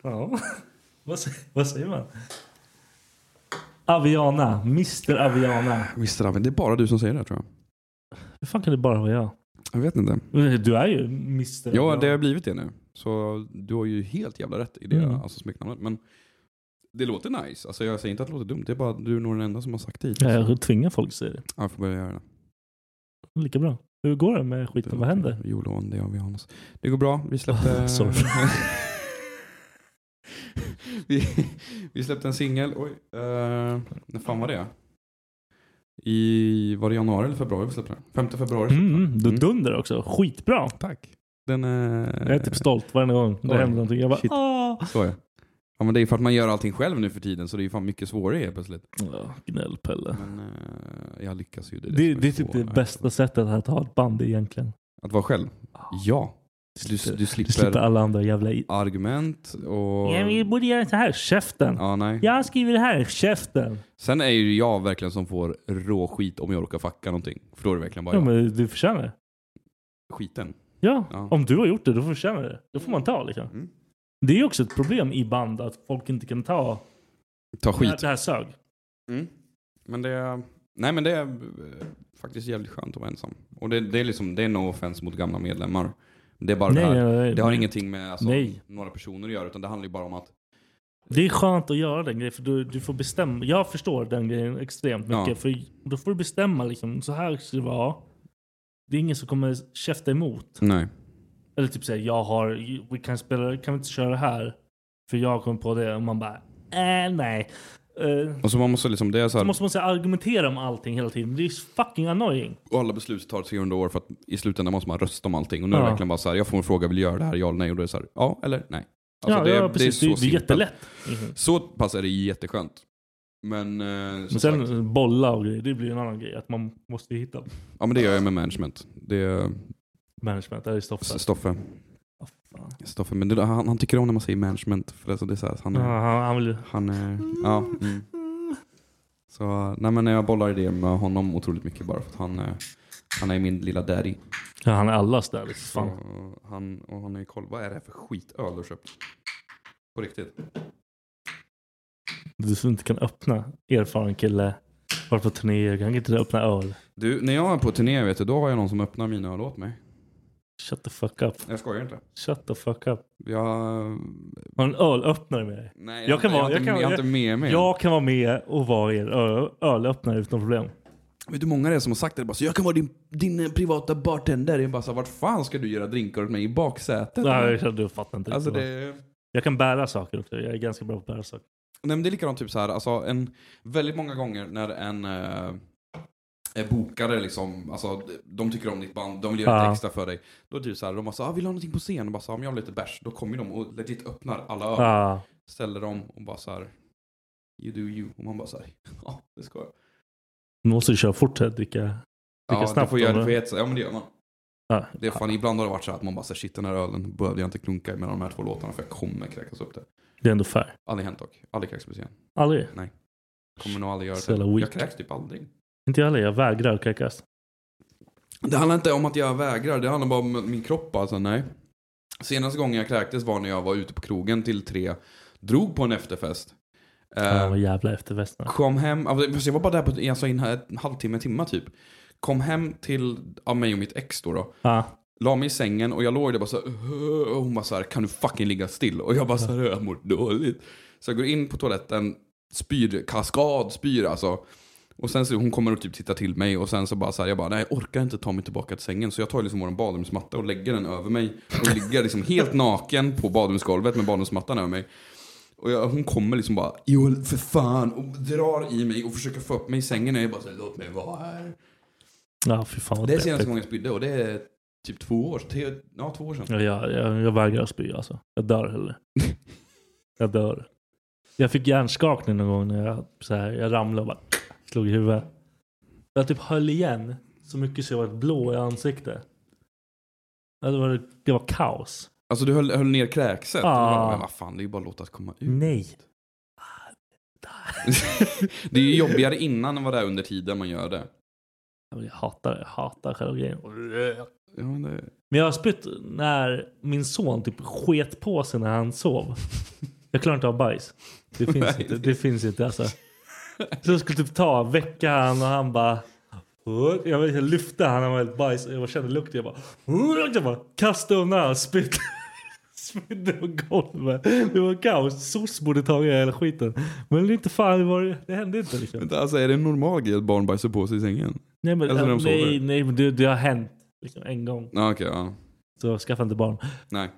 ja, vad säger, vad säger man? Aviana, Mr Aviana. Visst är det, är bara du som säger det tror jag. Hur fan kan det bara vara jag? Jag vet inte. Du är ju Mr Ja, Aviana. det har blivit det nu. Så du har ju helt jävla rätt i det, Mm. alltså smeknamnet. Men det låter nice. Alltså jag säger inte att det låter dumt. Det är bara att du är nog den enda som har sagt det hittills. Ja, jag tvingar folk att säga det. Ja, jag får börja göra det. Lika bra. Hur går det med skiten? Vad händer? Jo, lån, det har vi Hannes. Det går bra. Vi släppte... Vi, vi släppte en singel. Oj. Uh, när fan var det? I, var det januari eller februari vi släppte den? 5 februari. Mm, mm, du Mm. dunder också. Skitbra. Tack. Den, uh, Jag är typ stolt varje gång det Oj. händer någonting. Jag bara, Shit. Så är. Ja men det är för att man gör allting själv nu för tiden så det är ju fan mycket svårare helt plötsligt. Ja, gnällpelle. Men eh, jag lyckas ju. Det är, Det, som det är typ det svårt. bästa sättet att ha ett band egentligen. Att vara själv? Ja. Du, du Du slipper slipper alla andra jävla... i- argument och... Ja, vi borde göra så här. Käften. Ja, nej. Jag skriver det här. Käften. Sen är ju jag verkligen som får rå skit om jag råkar fucka någonting. För då är det verkligen bara Ja, jag. men du förtjänar det. Skiten. Ja, Ja. om du har gjort det, då förtjänar du det. Då får man ta liksom. Mm. Det är också ett problem i band att folk inte kan ta Ta det här, skit. det här sög. Mm. Men det är... Nej men det är eh, faktiskt jävligt skönt att vara ensam. Och det, det är liksom, det är no offense mot gamla medlemmar. Det är bara Nej, det här. nej, nej. Det har ingenting med alltså, Nej. några personer att göra utan det handlar ju bara om att Det är skönt att göra den grejen för du, du får bestämma. Jag förstår den grejen extremt mycket. Ja. För då får du bestämma liksom, så här ska det vara. Det är ingen som kommer käfta emot. Nej. Eller typ säga jag har, vi kan spela, kan vi inte köra det här? För jag kom på det och man bara, äh, nej. Eh, Och så man måste liksom, det är så så här, måste man säga argumentera om allting hela tiden. Det är fucking annoying. och alla beslut tar 300 år för att i slutändan måste man rösta om allting. Och nu är det Ja. verkligen bara så här, jag får en fråga, vill du göra det här? Ja eller nej? Och då är det så här, ja eller nej. Alltså ja, det, ja, precis. Det, det, är jättelätt. Mhm. Så pass är det jätteskönt. Men, eh, Men sen sagt, bolla och grejer, det blir en annan grej. Att man måste hitta ja men det gör jag med management. Det är management. Är Stoffe. Stoffe. Fan. Stoffe, men det, han, han tycker om när man säger management. För det, så det är så här, han, Ja, är, han, han vill... han är, ja. Mm. Så, nej men jag bollar idéer med honom otroligt mycket bara för att han, han är min lilla daddy. Ja, han är allas där. Liksom. Så, Fan. han, och han är i koll. Vad är det här för skitöl du har köpt? På riktigt. Du som inte kan öppna. Erfaren kille. Varit på turnéer. Kan inte öppna öl. Du, när jag är på turné vet du, då har jag någon som öppnar mina öl åt mig. Shut the fuck up. Jag skojar inte. Shut the fuck up. Jag... Har en ölöppnare med dig? Nej, Jag kan jag, vara- har jag inte, kan- jag har inte med mig. Jag kan vara med och vara er ölöppnare utan problem. Vet du hur många det är som har sagt det? Bara, så jag kan vara din, din eh, privata bartender. Jag bara så, vart fan ska du göra drinkar åt mig? I baksätet? Nej, jag- du fattar inte. Alltså det... Jag kan bära saker också. Jag är ganska bra på att bära saker. Nej men det är likadant typ så här, alltså en, väldigt många gånger när en är bokare liksom, alltså de tycker om ditt band, de vill göra Ja. extra för dig. Då är det typ så här, de bara så, ah, vill du ha någonting på scen? Och bara så, ah, om jag har lite bärs, då kommer de och legit öppnar alla öl. Ja. Ställer dem och bara så här, you do you. Och man bara så här, ja det ska jag. Du måste ju köra fort här, dricka, dricka Ja, snabbt. får göra det sätt. Ja men det gör man. Ja. Det är fan, ibland har det varit så att man bara så här, shit den här ölen behövde jag inte klunka mellan de här två låtarna för jag kommer kräkas upp det. Det är ändå fair. Aldrig hänt dock. Aldrig kräkts på scen. Aldrig? Nej. Kommer nog aldrig göra det. Jag kräks typ aldrig. Inte jag heller. Jag vägrar kräkas. Det handlar inte om att jag vägrar, det handlar bara om min kropp alltså, nej. Senaste gången jag kräktes var när jag var ute på krogen till tre, drog på en efterfest. Ja, vad jävla efterfesten. kom hem, alltså, jag var bara där på alltså, en halvtimme, timme typ. Kom hem till ja, mig och mitt ex då. då. Ja. La mig i sängen och jag låg där bara så och hon bara så här, kan du fucking ligga still? Och jag bara så här, jag mår dåligt. Så jag går in på toaletten, spyr, kaskad, spyr alltså. Och sen så hon kommer och typ tittar till mig och sen så bara så här, jag bara, nej jag orkar inte ta mig tillbaka till sängen. Så jag tar liksom vår badrumsmatta och lägger den över mig. Och ligger liksom helt naken på badrumsgolvet med badrumsmattan över mig. Och jag, hon kommer liksom bara, Joel för fan, och drar i mig och försöker få upp mig i sängen. Och jag bara, så här, låt mig vara här. Ja, fy fan vad Det är senaste gången jag spydde och det är typ två år, tre, ja två år sedan. Ja, jag, jag, jag vägrar spy alltså. Jag dör hellre. jag dör. Jag fick hjärnskakning någon gång när jag, så här, jag ramlade och bara slog i huvudet. Jag typ höll igen så mycket så jag var blå i ansiktet. Det var, det var kaos. Alltså du höll, höll ner kräkset? Ja. Men vad fan, det är ju bara att låta det komma ut. Nej. det är ju jobbigare innan än vad det är under tiden man gör det. Jag hatar det. Jag hatar själva grejen. Ja, det... Men jag har spytt när min son typ sket på sig när han sov. Jag klarar inte av bajs. Det finns Nej, inte. Det finns inte alltså. Så jag skulle typ ta, väcka han och han bara... Jag, jag lyfte han, han var helt bajs jag kände lukten. Jag bara... Jag bara kastade undan han, spydde. Spydde på golvet. Det var kaos. SOS borde tagit hela skiten. Men det är inte fan, det, det hände inte liksom. Vänta, alltså är det en normal grej att barn bajsar på sig i sängen? Nej men, när de nej, sover? nej, men det, det har hänt liksom, en gång. Ja, okej, ja. Så skaffa inte barn. Nej.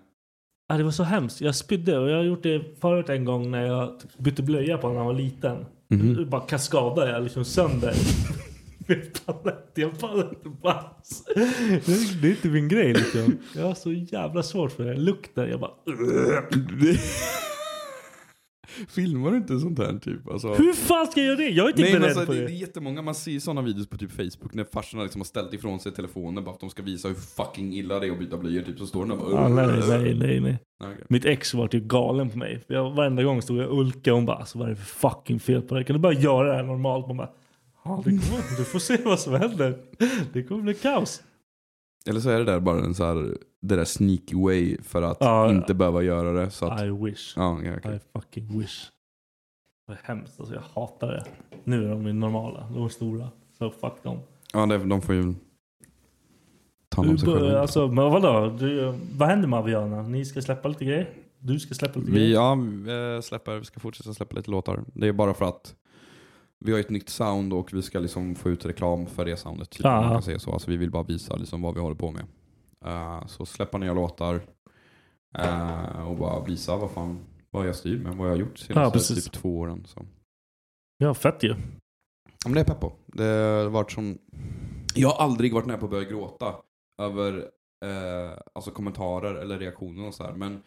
Ja, det var så hemskt. Jag spydde och jag har gjort det förut en gång när jag bytte blöja på honom när han var liten. Mhm. Bara kaskadade jag liksom sönder. Jag pallar inte, jag pallar inte bajs. Det, är- det är inte min grej liksom. Jag har så jävla svårt för det. Lukten, jag bara... Filmar du inte sånt här typ? Alltså... Hur fan ska jag göra det? Jag är inte Nej, men beredd alltså, på det, det. är jättemånga, man ser sådana videos på typ Facebook när farsorna liksom har ställt ifrån sig telefonen bara för att de ska visa hur fucking illa det är att byta blöjor typ. Så står den där bara... Ja, nej, nej, nej, nej. Okej. Mitt ex var typ galen på mig. Jag, varenda gång stod jag och ulkade och hon bara alltså, vad är det för fucking fel på dig? Kan du bara göra det här normalt? Man bara, ja, det kommer, du får se vad som händer. Det kommer bli kaos. Eller så är det där bara en så här, det där sneaky way för att Ja, ja. inte behöva göra det. Så att, I wish. ja, ja, okej. I fucking wish. Det är hemskt alltså, jag hatar det. Nu är de ju normala, de är stora. Så fuck dem. ja det, de får ju ta hand om sig själva. alltså, men vadå? Du, vad händer med Aviana? Ni ska släppa lite grejer? Du ska släppa lite Vi, grejer? ja, vi, eh, släpper, vi ska fortsätta släppa lite låtar. Det är bara för att vi har ett nytt sound och vi ska liksom få ut reklam för det soundet. Typ, man kan säga så. Alltså, vi vill bara visa liksom vad vi håller på med. Eh, så släppa nya låtar eh, och bara visa vad fan vad jag styr med, vad jag har gjort de Ja, senaste precis. typ två åren. Så. Ja, fett ju. Ja, men det är pepp på. Det har varit som... Jag har aldrig varit nära på att börja gråta över eh, alltså kommentarer eller reaktioner och så här. Men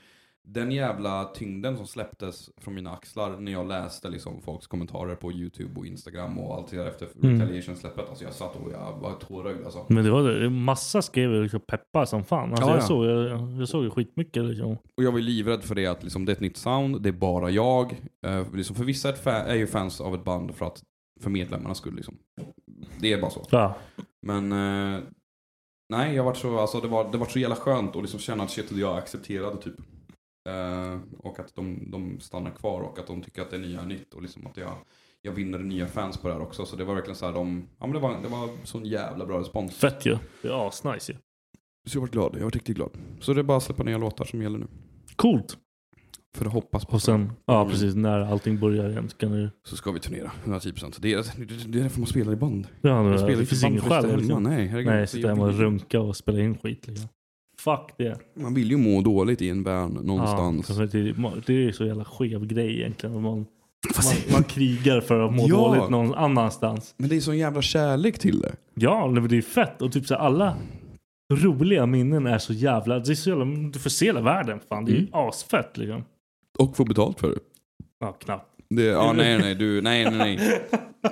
den jävla tyngden som släpptes från mina axlar när jag läste liksom folks kommentarer på YouTube och Instagram och allt det där efter Mm. Retaliation-släppet. Alltså jag satt och jag var tårögd alltså. Men det var det. Massa skrev liksom peppa som fan. Alltså Ja, jag, ja. Såg, jag, jag såg ju skitmycket liksom. Och jag var ju livrädd för det att liksom, det är ett nytt sound, det är bara jag. Eh, liksom, för vissa är ju fans av ett band för att för medlemmarnas skull liksom. Det är bara så. Ja. Men eh, nej, jag var så, alltså, det, var, det var så jävla skönt att liksom känna att shit, jag accepterade typ Eh, och att de, de stannar kvar och att de tycker att det nya är nytt och liksom att jag, jag vinner nya fans på det här också. Så det var verkligen så här, de, ja men det var, det var sån jävla bra respons. Fett ju. Det är asnice ju. Så jag var glad, jag var riktigt glad. Så det är bara att släppa nya låtar som gäller nu. Coolt. För att hoppas på Och sen, ja Mm. precis, när allting börjar igen så kan du... så ska vi turnera, 110%. Det är, det, det är därför man spelar i band. Ja, Man spelar det finns ingen skäl. Liksom. Nej, herregud. Nej, Det sitta är hemma och runka och spela in skit. Liksom. Fuck det. Man vill ju må dåligt i en band någonstans. Ja, det, det är så jävla skev grej egentligen. Man, man, man krigar för att må Ja. dåligt någon annanstans. Men det är sån jävla kärlek till det. Ja, det är fett. Och typ så alla roliga minnen är så jävla... Det är så jävla du får se hela världen. Fan, det är ju asfett liksom. Och få betalt för det. Ja, knappt. Det ja, nej, nej, du, nej, nej, nej.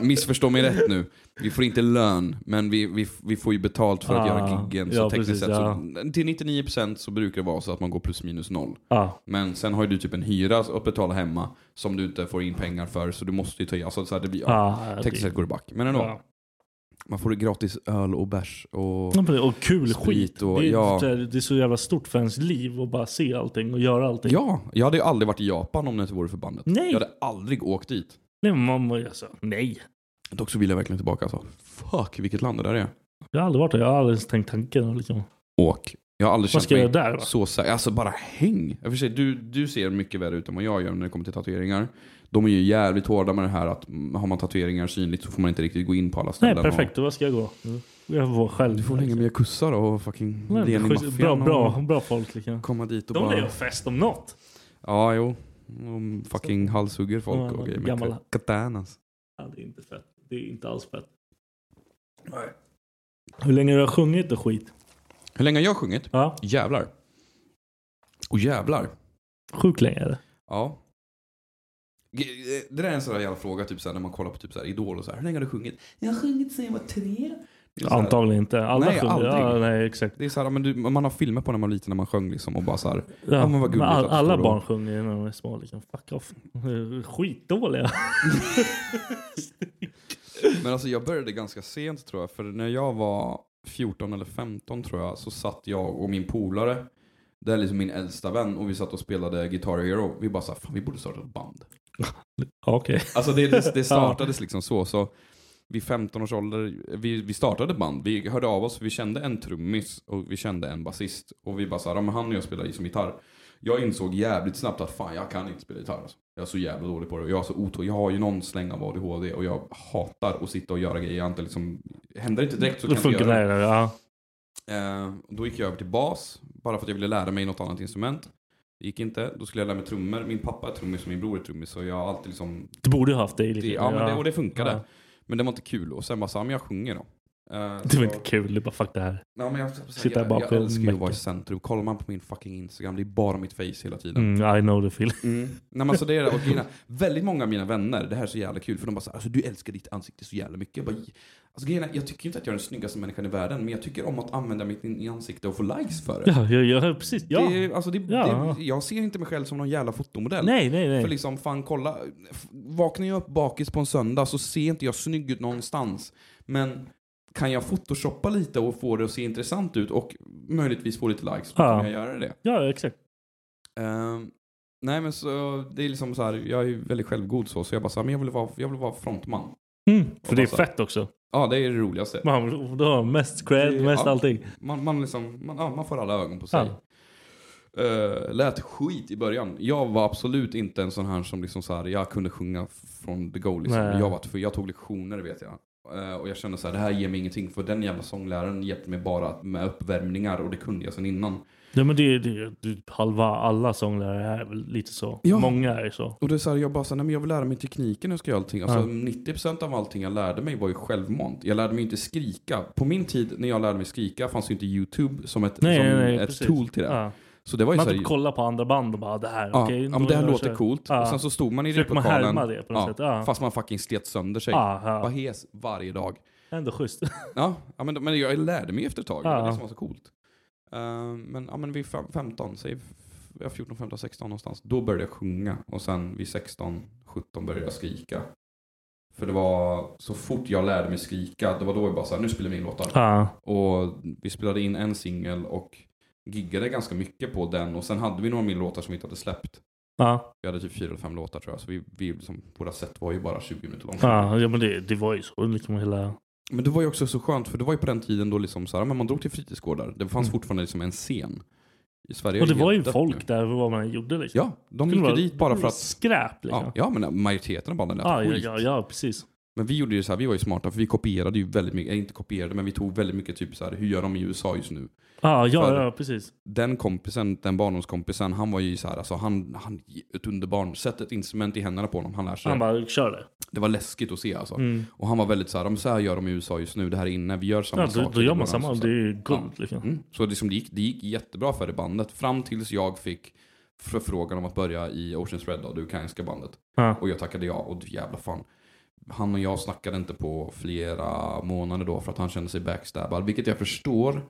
Missförstå mig rätt nu. Vi får inte lön, men vi, vi, vi får ju betalt för att Ah, göra giggen. Så ja, tekniskt precis, sett, ja. så, till 99% så brukar det vara så att man går plus minus noll. Ja. Men sen har ju du typ en hyra att betala hemma som du inte får in pengar för, så du måste ju ta i. Alltså, så här, det blir, ja, Ja, tekniskt sett går det back. Men ändå, Ja. Man får gratis öl och bärs och... Ja, Och kul skit. och- det, är, ja. det är så jävla stort för ens liv att bara se allting och göra allting. Ja, jag hade ju aldrig varit i Japan om det inte vore för bandet. Nej. Jag hade aldrig åkt dit. Nej, må- alltså, nej. Dock så vill jag verkligen tillbaka alltså. Fuck vilket land det där är. Jag har aldrig varit där. Jag har aldrig ens tänkt tanken. Liksom. Åk. Jag har aldrig Vad känt mig jag där, va? så säker. Alltså bara häng. Jag för sig, du, du ser mycket värre ut än vad jag gör när det kommer till tatueringar. De är ju jävligt hårda med det här att mm, har man tatueringar synligt så får man inte riktigt gå in på alla Nej, ställen. perfekt. Då Vad ska jag gå? Jag får själv. Och, du får hänga med kussar och fucking Nej, schysst. bra, och bra, bra folk. Liksom. komma dit och De bara... är ju fest om något. Ja, jo. De fucking halshugger folk Ja, och grejer med gamla- katanas. Ja, det är inte fett. Det är inte alls fett. Nej. Hur länge har du sjungit och skit? Hur länge har jag sjungit? Ja, Jävlar. Och jävlar. sjukt länge är det. Ja. G- Det där är en sån där jävla fråga typ såhär, när man kollar på typ såhär, Idol och så här. Hur länge har du sjungit? Jag har sjungit sedan jag var tre. Så Antagligen inte. Alla Nej, sjunger. Ja, nej, exakt. Det är så här, men du, man har filmer på när man var liten när man sjöng liksom och bara så här. Ja, Ja, men all, alla barn sjunger när de är små. Liksom. Fuck off. Skitdåliga. Men alltså jag började ganska sent tror jag, för när jag var 14 eller 15 tror jag, så satt jag och min polare, det är liksom min äldsta vän, och vi satt och spelade Guitar Hero. Vi bara såhär, fan vi borde starta ett band. Okej. Alltså det, det, det startades liksom så. så vid 15 års ålder, vi, vi startade band. Vi hörde av oss, vi kände en trummis och vi kände en basist. Och vi bara såhär, ja, men han och jag spelar som gitarr. Jag insåg jävligt snabbt att fan jag kan inte spela gitarr. Alltså. Jag är så jävla dålig på det. Jag, är så otålig. jag har ju någon släng av ADHD och jag hatar att sitta och göra grejer. Jag inte liksom, händer det inte direkt så kan jag inte göra det. Ja. Eh, då gick jag över till bas, bara för att jag ville lära mig något annat instrument. Det gick inte. Då skulle jag lära mig trummor. Min pappa är trummis och min bror är trummis. Så jag har alltid liksom Du borde ju haft det. Liksom. det, ja, men det, och det funkade. Ja. Men det var inte kul. Och sen bara så, ja, men jag sjunger då. Eh, Det så- var inte kul. Det bara fuck det här. Ja, men jag, Sitta jag, bak jag älskar att vara i centrum. Kollar man på min fucking Instagram, det är bara mitt face hela tiden. Mm, I know the feeling. Mm. Nej, men alltså det är. Och mina, väldigt många av mina vänner, det här är så jävla kul, för de bara så här, alltså, du älskar ditt ansikte så jävla mycket. Jag, bara, alltså, grejen är, jag tycker inte att jag är den snyggaste människan i världen, men jag tycker om att använda mitt in- ansikte och få likes för det. Ja, ja, ja precis. Ja. Det, alltså, det, Ja. det, jag ser inte mig själv som någon jävla fotomodell. Nej, nej, nej. För liksom, fan kolla. Vaknar jag upp bakis på en söndag så ser inte jag snygg ut någonstans. Men kan jag photoshoppa lite och få det att se intressant ut och möjligtvis få lite likes, då Ja. kan jag göra det. Ja, exakt. Ehm, nej men så, det är liksom så här, jag är ju väldigt självgod så, så jag bara så här, men jag vill vara, jag vill vara frontman. Mm, för det är så- fett också. Ja, det är det roligaste. Man, du har mest cred, Det- mest ja. allting. Man, man, liksom, man, ja, man får alla ögon på sig. Ja. Uh, lät skit i början. Jag var absolut inte en sån här som liksom så här, jag kunde sjunga från the goal. Liksom. Jag, var, för jag tog lektioner vet jag. Eh, och jag kände så här, det här ger mig ingenting. För den jävla sångläraren hjälpte mig bara med uppvärmningar och det kunde jag sedan innan. Ja, men det, det, det, halva alla sånglärare är väl lite så. Ja. Många är så. Och det är så här, jag bara så här, nej men jag vill lära mig tekniken, hur ska jag allting? Alltså Ja. 90% av allting jag lärde mig var ju självmant. Jag lärde mig inte skrika. På min tid när jag lärde mig skrika fanns ju inte YouTube som ett, Nej, som nej, nej, ett precis. tool till det. Ja. Så det var ju Man så här, typ kollar på andra band och bara det här, Ja, okej. ja då men det här låter kör. coolt. Ja. Och sen så stod man i Försöker man replokalen. härma det på något sätt, ja. Fast man fucking slet sönder sig. Ja, ja. Var hes varje dag. Ändå schysst. Ja, ja men, men jag lärde mig efter ett tag. Det var Ja. det som var så coolt. Eh, men, ja, men vid fem- 15, säg f- ja, 14, 15, 16 någonstans. Då började jag sjunga. Och sen vid 16, 17 började jag skrika. För det var så fort jag lärde mig skrika, det var då jag bara såhär, nu spelar vi in låtar. Ja. Och vi spelade in en singel och giggade ganska mycket på den och sen hade vi några mer låtar som vi inte hade släppt. Ja, Vi hade typ fyra eller fem låtar tror jag, så vi, vi liksom, våra set var ju bara 20 minuter långa. ja, ja men det, det var ju så. Liksom hela... Men det var ju också så skönt, för det var ju på den tiden då liksom så här, men man drog till fritidsgårdar. Det fanns Mm. fortfarande liksom en scen. I Sverige Och det var ju folk nu. där vad man gjorde liksom. Ja, de Det gick ju dit bara för att... Skräp liksom. Ja, ja men majoriteten av banden lät Ja, ja, skit. ja, ja, precis. Men vi gjorde ju så här, vi var ju smarta för vi kopierade ju väldigt mycket, äh, inte kopierade men vi tog väldigt mycket typ så här, hur gör de i USA just nu? Ja, ja, För- ja, precis. Den kompisen, den barndomskompisen, han var ju så här, alltså han, han ett underbarn. Sätt ett instrument i händerna på honom, han lär sig. Han bara, kör det. Det var läskigt att se alltså. Mm. Och han var väldigt så här, "Men så här gör de i USA just nu, det här är inne, vi gör samma Ja, saker. då gör man samma. Det är guld Ja. liksom. Mm. Så liksom det, gick, det gick jättebra för det bandet. Fram tills jag fick förfrågan om att börja i Oceans Red, då, det ukrainska bandet. Ja. Och jag tackade ja, och jävla fan. Han och jag snackade inte på flera månader då för att han kände sig backstabbad. Vilket jag förstår.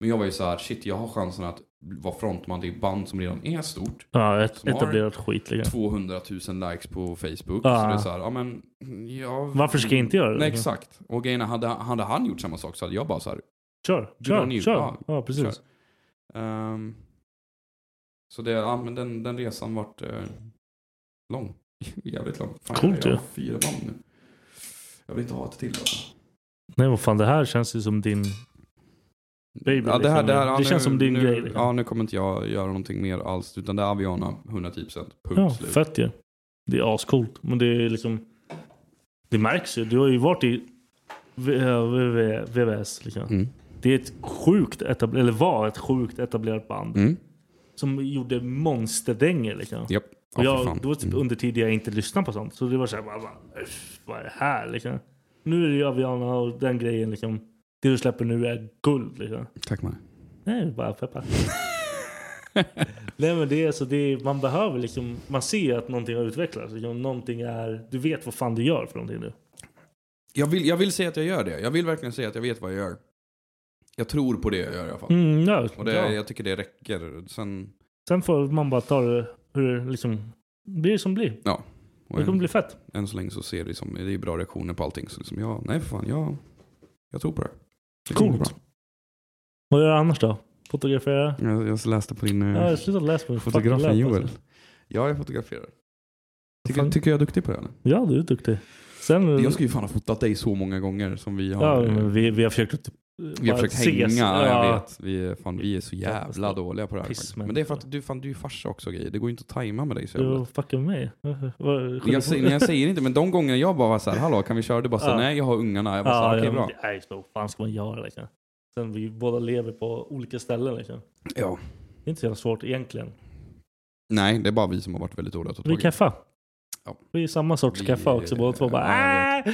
Men jag var ju så här, shit jag har chansen att vara frontman till ett band som redan är stort. Ja, ett, Som etablerat skit liksom. 200 000 likes på Facebook. Ja. Så det är så här, ja men... Ja, Varför ska jag inte göra det? Nej exakt. Och grejen hade, hade han gjort samma sak så hade jag bara så här, Kör, kör, kör. ja, Ja, precis. kör. Ehm, så det, ja men den, den resan vart eh, lång. Jävligt lång. Fan, Coolt jag ju. fyra band nu. Jag vill inte ha ett till alltså. Nej, vad fan, det här känns ju som din baby. Ja, det, här, liksom. det, här, ja, det nu, känns som din nu, grej. Liksom. Ja, nu kommer inte jag göra någonting mer alls. Utan det är Aviana, 110%. Punkt Ja, slut. fett ju. Det är ascoolt. Men det är liksom... Det märks ju. Du har ju varit i VVS. Liksom. Mm. Det är ett sjukt etablerat, eller var ett sjukt etablerat band. Mm. Som gjorde monsterdänger liksom. Ja, för jag, det var typ Mm. under tid jag inte lyssnade på sånt. Så det var såhär, bara, bara, "Uff, vad är det här liksom? Nu är det ju Aviana och den grejen liksom. Det du släpper nu är guld liksom. Tack man. Nej, bara peppar. Nej men det är så det är, man behöver liksom, man ser att någonting har utvecklats. Liksom, någonting är, du vet vad fan du gör för någonting nu. Jag vill, jag vill säga att jag gör det. Jag vill verkligen säga att jag vet vad jag gör. Jag tror på det jag gör i alla fall. Mm, ja, Och det, ja. jag tycker det räcker. Sen, Sen får man bara ta det hur det liksom blir som blir. ja. Och Det kommer än, bli fett. än så länge så ser det som, det är bra reaktioner på allting. Så liksom, ja, nej för fan, jag, jag tror på det. det Coolt. Vad gör du annars då? Fotografera? Jag, jag läste på din Ja, eh, jag har slutat läsa på fotografen läpp, Joel. alltså. Ja, jag fotograferar. Tycker, tycker jag är duktig på det eller? Ja, du är duktig. Sen, Jag skulle ju fan ha fotat dig så många gånger som vi har. ja, eh, vi, vi har försökt att Vi har bara försökt hänga, ses. ja. Ja. jag vet. Vi är, fan, vi är så jävla dåliga på det här. Faktiskt. men- det är för att du, fan, du är farsa också grejer. Det går ju inte att tajma med dig så jävla. fucking mig. Vad- Jag säger, jag säger inte, men de gångerna jag bara var så här, hallå kan vi köra? Du bara så här, Ja. nej jag har ungarna. Jag bara så här, Ja, okej ja, bra. Nej, vad fan ska man göra liksom? Sen vi båda lever på olika ställen liksom. Ja. Det är inte så jävla svårt egentligen. Nej, det är bara vi som har varit väldigt dåliga Vi kaffa. Ja. Vi är samma sorts Vi- kaffa också båda två. Bara, ja!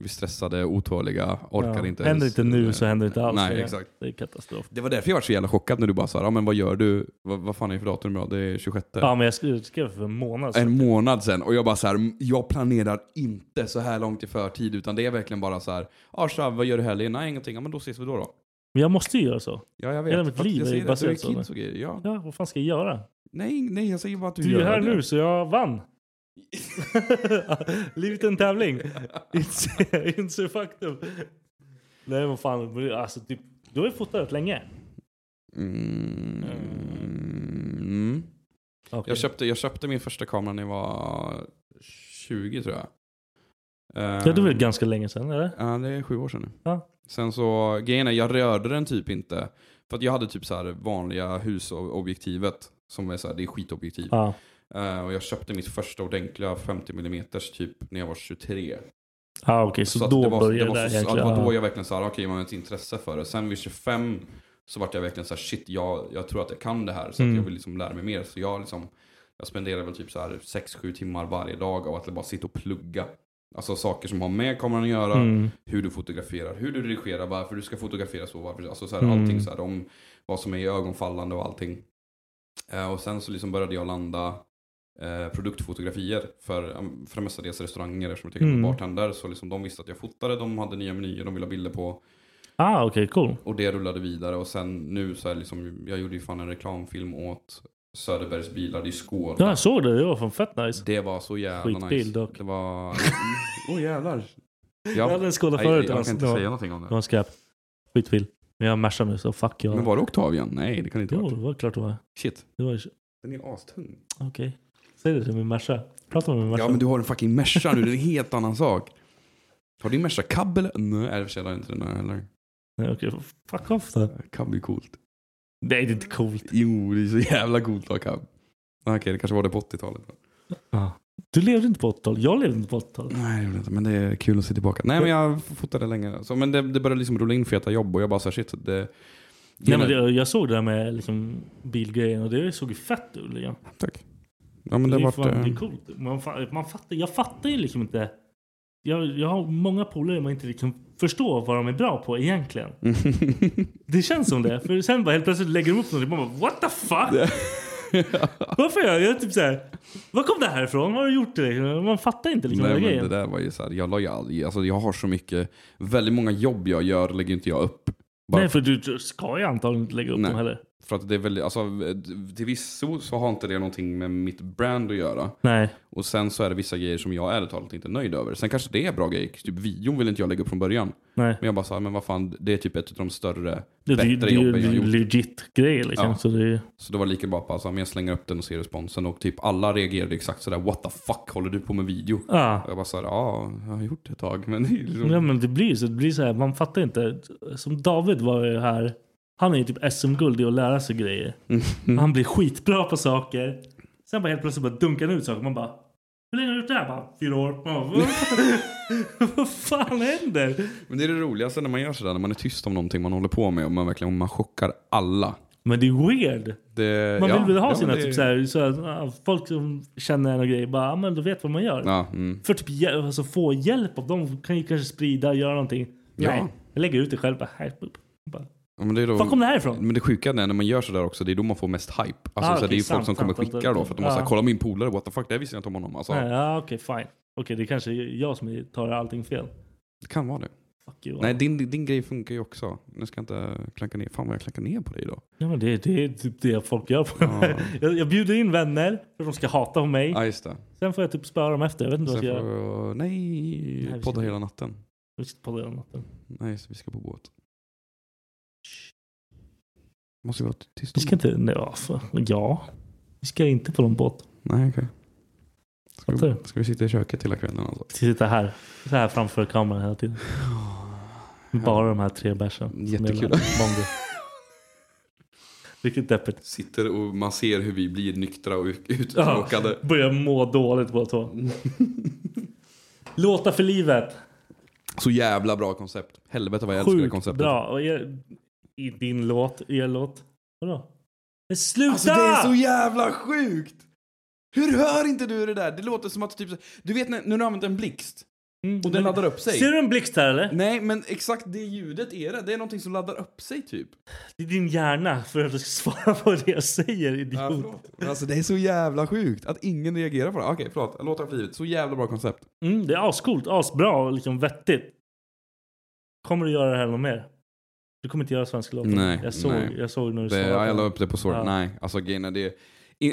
Vi är stressade, otåliga, orkar Ja. inte Händer ens- inte nu så händer det inte alls. Nej, längre. exakt. Det är katastrof. Det var därför jag var så jävla chockad när du bara sa, ja men vad gör du? Vad, vad fan är det för datum idag? Det är 26. Ja, men jag skrev, skrev för en månad sedan. En månad sen och jag bara så här, jag planerar inte så här långt i förtid utan det är verkligen bara så här, ja tja, vad gör du helgen? Nej ingenting, ja men då ses vi då då. Men jag måste ju göra så. Ja jag vet. Hela mitt För att liv är det, du är baserat så. kids och grejer. Ja. Ja, vad fan ska jag göra? Nej, nej jag säger bara att du, Du är ju gör här det. nu så jag vann. Livet är en tävling. Inse, inse faktum. Nej men fan, alltså, typ, du har ju fotat rätt länge. Mm. Mm. Okej. Jag, köpte, jag köpte min första kamera när jag var 20 tror jag. Ja, det var väl ganska länge sedan eller? Ja, det är sju år sedan nu. Ja. Sen så, grejen är, jag rörde den typ inte. För att jag hade typ så här vanliga husobjektivet. Som är så här, det är skitobjektiv. Ja. Eh, och jag köpte mitt första ordentliga 50 mm typ när jag var 23. Ja okej, så, att då det var, började det var det så, ja, egentligen. Det var då Ja. jag verkligen sa, okej man har ett intresse för det. Sen vid 25 så vart jag verkligen så här, shit jag, jag tror att jag kan det här. Så Mm. jag vill liksom lära mig mer. Så jag liksom, jag spenderar väl typ så här 6-7 timmar varje dag av att bara sitta och plugga. Alltså saker som har med kameran att göra, Mm. hur du fotograferar, hur du redigerar, varför du ska fotografera så, varför, alltså så här, Mm. allting så här, om vad som är ögonfallande och allting. Eh, och sen så liksom började jag landa eh, produktfotografier för, för det mestadels restauranger eftersom jag tycker Mm. bartender. Så liksom de visste att jag fotade, de hade nya menyer de ville ha bilder på. Ah okej, cool. Och det rullade vidare och sen nu så är det liksom, jag gjorde ju fan en reklamfilm åt Söderbergs bilar i Skåne. Ja, jag såg det. Det var fan fett nice. Det var så jävla Skitbil nice. dock. Det var... Åh oh, jävlar. Jag hade en Skoda Nej, förut. Jag det kan inte var- säga någonting om Det det. var skräp. Skitbil. Men jag mashar nu så fuck jag. Men var det Octavian? Nej, det kan det inte Jo, vara. det var klart det var. Shit. Det var Den är astung. Okej. Säg det till min Merca. Prata med min Merca. Ja, men du har en fucking Merca nu. Det är en helt annan sak. Har din Merca cab eller? Nej, i och för sig har inte den där heller. Nej, okej. Fuck off då. Cab är coolt. Nej, det är inte coolt. Jo, det är så jävla coolt att ha cab. Okej, det kanske var det på 80-talet. Ja. Du levde inte på 80-talet. Jag levde inte på 80-talet. Nej, det gjorde jag inte. Men det är kul att se tillbaka. Nej, men jag fotade länge. Så, men det, det började liksom rulla in feta jobb och jag bara så här, shit. Det, Nej, men det, jag såg det där med liksom, bilgrejen och det såg ju fett ut. Liksom. Tack. Ja, men det, är har fan- varit... det är eh, coolt. Man, man fattar, jag fattar ju liksom inte. Jag, jag har många polare man inte liksom förstår vad de är bra på egentligen. Det känns som det. För sen bara helt plötsligt lägger de upp något och man bara what the fuck? Varför jag? jag är typ såhär, var kom det här ifrån? Vad har du gjort det? Man fattar inte liksom Nej, den men grejen. det där var ju så här, jag la ju aldrig, alltså jag har så mycket, väldigt många jobb jag gör lägger inte jag upp. Bara Nej för du du ska ju antagligen inte lägga upp Nej. dem heller. För att det är väldigt, alltså till viss så har inte det någonting med mitt brand att göra. Nej. Och sen så är det vissa grejer som jag ärligt talat inte är nöjd över. Sen kanske det är bra grejer, typ videon vill inte jag lägga upp från början. Nej. Men jag bara sa, men vad fan, det är typ ett av de större, Det, det, bättre det är ju jobben jag gjort. legit grejer liksom. Ja. Så det är, Så det var lika bra men jag slänger upp den och ser responsen och typ alla reagerade exakt sådär What the fuck håller du på med video? Ja. Och jag bara såhär, ja jag har gjort det ett tag men det är liksom... Ja men det blir så. Det blir så här, man fattar inte. Som David var ju här. Han är ju typ SM-guld i att lära sig grejer. Mm. Han blir skitbra på saker. Sen bara helt plötsligt bara dunkar han ut saker. Man bara hur länge har du gjort det här? Bara, fyra år. Bara, vad, vad fan händer? Men det är det roligaste när man gör sådär, när man är tyst om någonting man håller på med och man verkligen man chockar alla. Men det är weird. Det, Man vill ja, väl ha ja, sina det- typ så här, så här, ah, folk som känner en och grejer. Bara, men du vet vad man gör. Ja, mm. För typ alltså, få hjälp av dem kan ju kanske sprida, göra någonting. Ja. Nej, jag lägger ut det själv. Bara, här, bara. Ja, men det är då, Var kom det här ifrån? Men det sjuka är när man gör sådär också, det är då man får mest hype. Alltså, Ah, så här, okej, det är ju folk som kommer sant, skicka då, för att de måste ja. kolla min polare, what the fuck, det visste jag inte om honom. Alltså, Nej, ja, okej, fine. Okej, det kanske är jag som tar allting fel. Det kan vara det. Fuck you. Nej, din, din grej funkar ju också. Nu ska jag inte klanka ner. Fan vad jag klankar ner på dig idag. Ja, men det, det är typ det folk gör. På Ja. jag, jag bjuder in vänner för att de ska hata på mig. Ja, just det. Sen får jag typ spöa dem efter. Jag vet inte vad Sen jag ska göra. jag, nej, Nej, podda hela natten. Vi ska podda hela natten. Nej, så vi ska på båt. Måste vi vara tysta? Vi ska inte... Nej, ja, för, ja. Vi ska inte på någon båt. Nej, okej. Ska, Fattar vi- ska vi sitta i köket hela kvällen alltså? Vi sitter här. Så här framför kameran hela tiden. Bara de här tre bärsen. Jättekul. Mongo. Riktigt deppigt. Sitter och man ser hur vi blir nyktra och ut- Ja, uttråkade. börjar må dåligt båda två. Låta för livet. Så jävla bra koncept. Helvete vad jag älskar det Sjukt konceptet. bra. Och er, I din låt, er låt. Vadå? Men sluta! Alltså det är så jävla sjukt! Hur hör inte du det där? Det låter som att typ, du vet när, när du använder en blixt Mm, och den laddar upp sig. Ser du en blixt här eller? Nej, men exakt det ljudet är det. Det är någonting som laddar upp sig typ. Det är din hjärna för att du ska svara på det jag säger, idiot. Men alltså det är så jävla sjukt att ingen reagerar på det. Okej, förlåt. Låtar för livet. Så jävla bra koncept. Mm, det är ascoolt, asbra och liksom vettigt. Kommer du göra det här något mer? Du kommer inte göra svenska låtar? Nej, jag såg, nej. Jag såg när du Det, sa ja, jag la upp det på Sword. Ja. Nej, alltså grejen är det.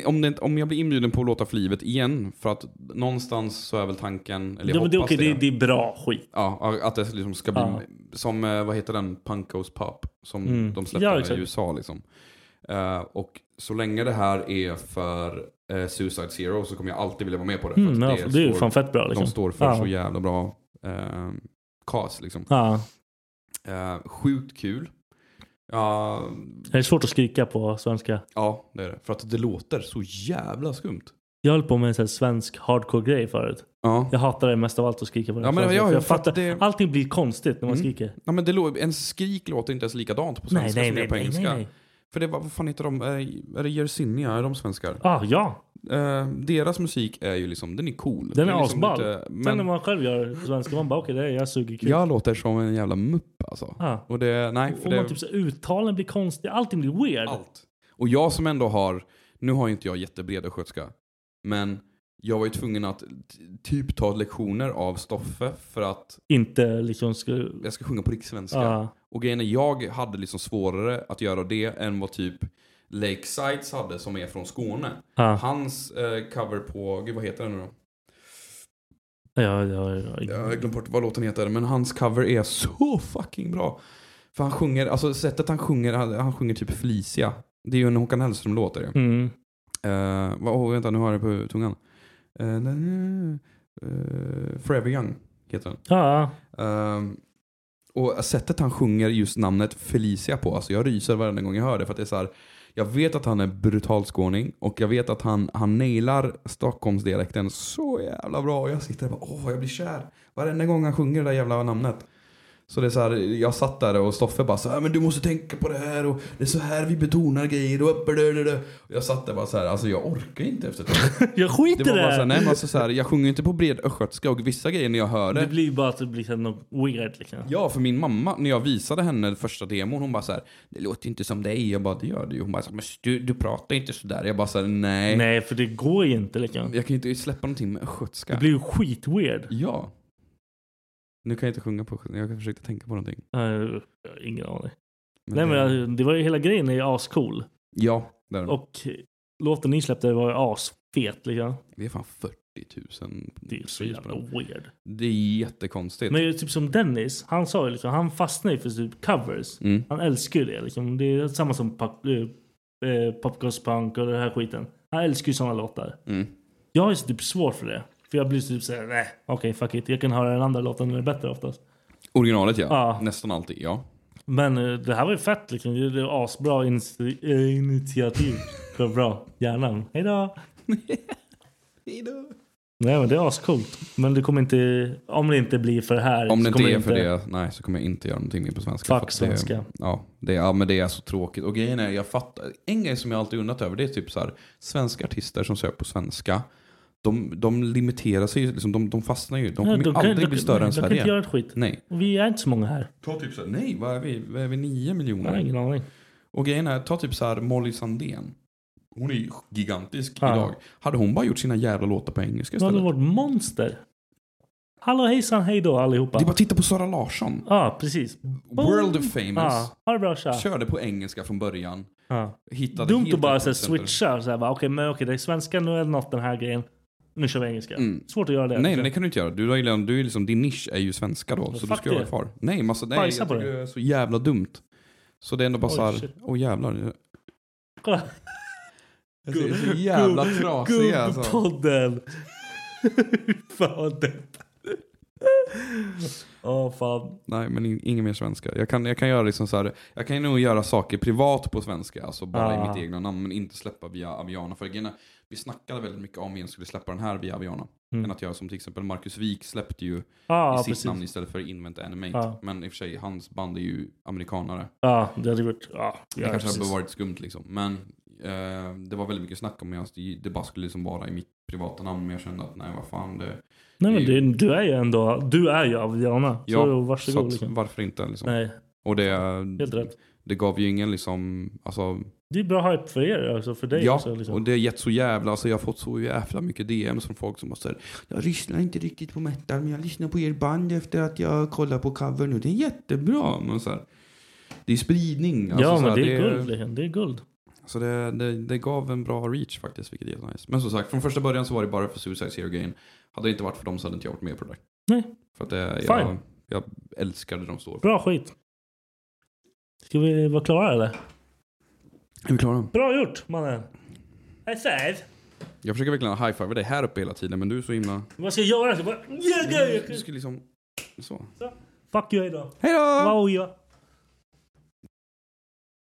Om, det, om jag blir inbjuden på att låta för livet igen, för att någonstans så är väl tanken, eller jag Ja, det, är okej, det. det, det är bra skit. Ja, att det liksom ska bli Ja. som, eh, vad heter den, Punkos Pop, som Mm. de släppte Ja, i. USA liksom. Eh, och så länge det här är för eh, Suicide Zero så kommer jag alltid vilja vara med på det. Mm, ja, för det är ju fan fett bra, liksom. De står för Ja. så jävla bra eh, cast liksom. Ja. Eh, sjukt kul. Ja, Det är svårt att skrika på svenska. ja, det är det. För att det låter så jävla skumt. Jag höll på med en sån svensk hardcore-grej förut. Ja. Jag hatar det mest av allt att skrika på Ja, men svenska, jag jag fattar. det. Allting blir konstigt när man Mm. skriker. Ja, men det en skrik låter inte ens likadant på Nej, svenska nej, som det är nej, på nej, engelska. nej, nej. För det var, vad fan heter de? Är, är det Yersinia? Är de svenskar? Ah, ja, Eh, deras musik är ju liksom, den är cool. den är, liksom asball. lite- Sen när men man själv gör svenska, man bara okej, det är jag suger kul. jag låter som en jävla mupp alltså. Ja. Och det, nej, för Och det, man typ så uttalen blir konstiga, allting blir weird. allt. Och jag som ändå har, nu har ju inte jag jättebred östgötska, men jag var ju tvungen att typ ta lektioner av Stoffe för att Inte liksom ska... jag ska sjunga på rikssvenska. Ja. Och grejen är, jag hade liksom svårare att göra det än vad typ Lakesides hade som är från Skåne. Ja. Hans eh, cover på, gud vad heter den nu då? Ja, ja, ja. Jag har glömt bort vad låten heter, men hans cover är så fucking bra. För han sjunger, alltså sättet han sjunger, han, han sjunger typ Felicia. Det är ju en Håkan Hellström-låt. är det. Mm. Vad, oh, vänta, nu har jag det på tungan. Uh, Forever Young heter den. Ja, Ehm, och sättet han sjunger just namnet Felicia på, alltså jag ryser varenda gång jag hör det. För att det är så här, jag vet att han är brutal skåning och jag vet att han, han nailar Stockholmsdialekten så jävla bra. Och jag sitter där och bara, åh jag blir kär. Varenda gång han sjunger det där jävla namnet. Så det är så här, jag satt där och Stoffe bara så här, men du måste tänka på det här och det är så här vi betonar grejer och blablabla." Och jag satt där bara så här, alltså jag orkar inte efter ett tag. jag skiter Det i var bara så här, det. nej men alltså så här, jag sjunger inte på bred östgötska och vissa grejer när jag hör det. Det blir bara att det blir så här något weird liksom. Ja, för min mamma, när jag visade henne första demon, hon bara så här, det låter inte som dig. Jag bara, det gör det ju. Hon bara, så men du, du pratar inte sådär. Jag bara så här, nej. Nej, för det går ju inte liksom. Jag kan ju inte släppa någonting med östgötska. Det blir ju skitweird. Ja. Nu kan jag inte sjunga på. Jag försökte tänka på någonting. Uh, ingen aning. Men Nej det- men det var ju hela grejen är ju ascool. Ja, där. Och... Och låten ni släppte var ju asfet liksom. Det är fan 40 000 Det är så jävla weird. Det är jättekonstigt. Men typ som Dennis, han sa ju liksom, han fastnar ju för typ covers. Mm. Han älskar ju det liksom. Det är samma som pop, eh, eh, Popgoes Punk och den här skiten. Han älskar ju sådana låtar. Mm. Jag har ju typ svårt för det. För jag blir typ såhär, nej okej fuck it. Jag kan höra den andra låten, den är bättre oftast. Originalet ja. Ja. Nästan alltid, ja. Men eh, det här var ju fett liksom. Det det är asbra initi- eh, initiativ. Det var bra. Hjärnan. Hejdå! Hejdå. Nej men det är ascoolt. Men det kommer inte, om det inte blir för det här. Om det inte är för det, nej så kommer jag inte göra någonting mer på svenska. Fuck svenska. Det, ja, det, ja, men det är så tråkigt. Och grejen är, jag fattar, en grej som jag alltid undrat över det är typ så här, svenska artister som söker på svenska, de, de limiterar sig, liksom, de, de fastnar ju. De kommer Ja, de kan- aldrig de- bli större nej, än de kan Sverige. inte göra ett skit. Nej. Vi är inte så många här. Ta typ så här, nej vad är vi? Vad är vi? Nio miljoner? Jag har ingen aning. Och grejen är, ta typ så här Molly Sandén. Hon är ju gigantisk Ja. idag. Hade hon bara gjort sina jävla låtar på engelska Du hade istället? varit monster. Hallå hejsan hejdå allihopa. Det är bara att titta på Sara Larsson. Ja precis. World famous. Ja, ha det bra tja. Körde på engelska från början. Ja. Hittade Dumt helt att bara så switcha. Så här, bara, okej, men okej, det är svenska, nu det något den här grejen. Nu kör vi engelska. Mm. Svårt att göra det. Nej, nej, det kan du inte göra. Du, har du är liksom, din nisch är ju svenska då. Så du ska vara kvar. Nej, massa, nej Bajsa jag på tycker det. det är så jävla dumt. Så det är ändå bara såhär, åh jävlar. Kolla. Jag ser så jävla trasig alltså. Gubbpodden. fan depp. Åh fan. Nej, men in, ingen mer svenska. Jag kan, jag kan göra liksom så här, jag kan nog göra saker privat på svenska, alltså bara i Ah. mitt egna namn, men inte släppa via Aviana. För är, vi snackade väldigt mycket om jag skulle släppa den här via Aviana. Mm. Än att göra som till exempel Marcus Wik släppte ju Ja, i sitt precis. namn istället för Invent Animate. Ja. Men i och för sig, hans band är ju amerikanare. Ja, det hade varit... Ja, Det ja, kanske precis. hade varit skumt liksom. Men eh, det var väldigt mycket snack om att det, bara skulle liksom vara i mitt privata namn. Men jag kände att nej, vad fan. Det, Nej men det du är ju ändå... Du är ju Aviana. Ja, så varsågod. så att, liksom. varför inte liksom. Nej, Och det, det gav ju ingen liksom, alltså Det är bra hype för er, alltså för dig Ja, också. Liksom. och det har gett så jävla, alltså jag har fått så jävla mycket DMs från folk som bara säger Jag lyssnar inte riktigt på metal men jag lyssnar på er band efter att jag kollar på cover nu. Det är jättebra. Men så här, det är spridning. Alltså, ja så men här, det är guld. liksom. Det är guld. Så det, det, det gav en bra reach faktiskt, vilket är jättenice. Men som sagt, från första början så var det bara för Suicide Zero Gain. Hade det inte varit för dem så hade inte jag varit med på det där. Nej. För att det, Fine. jag, jag älskar det de står. Bra skit. Ska vi vara klara eller? Är vi klara? Bra gjort mannen. High five. Jag försöker verkligen high-five dig här uppe hela tiden, men du är så himla... Vad ska jag göra? Jag ska bara... Yeah, yeah, Du ska liksom... Så. Fuck you hejdå. Hej då! Wow, ja.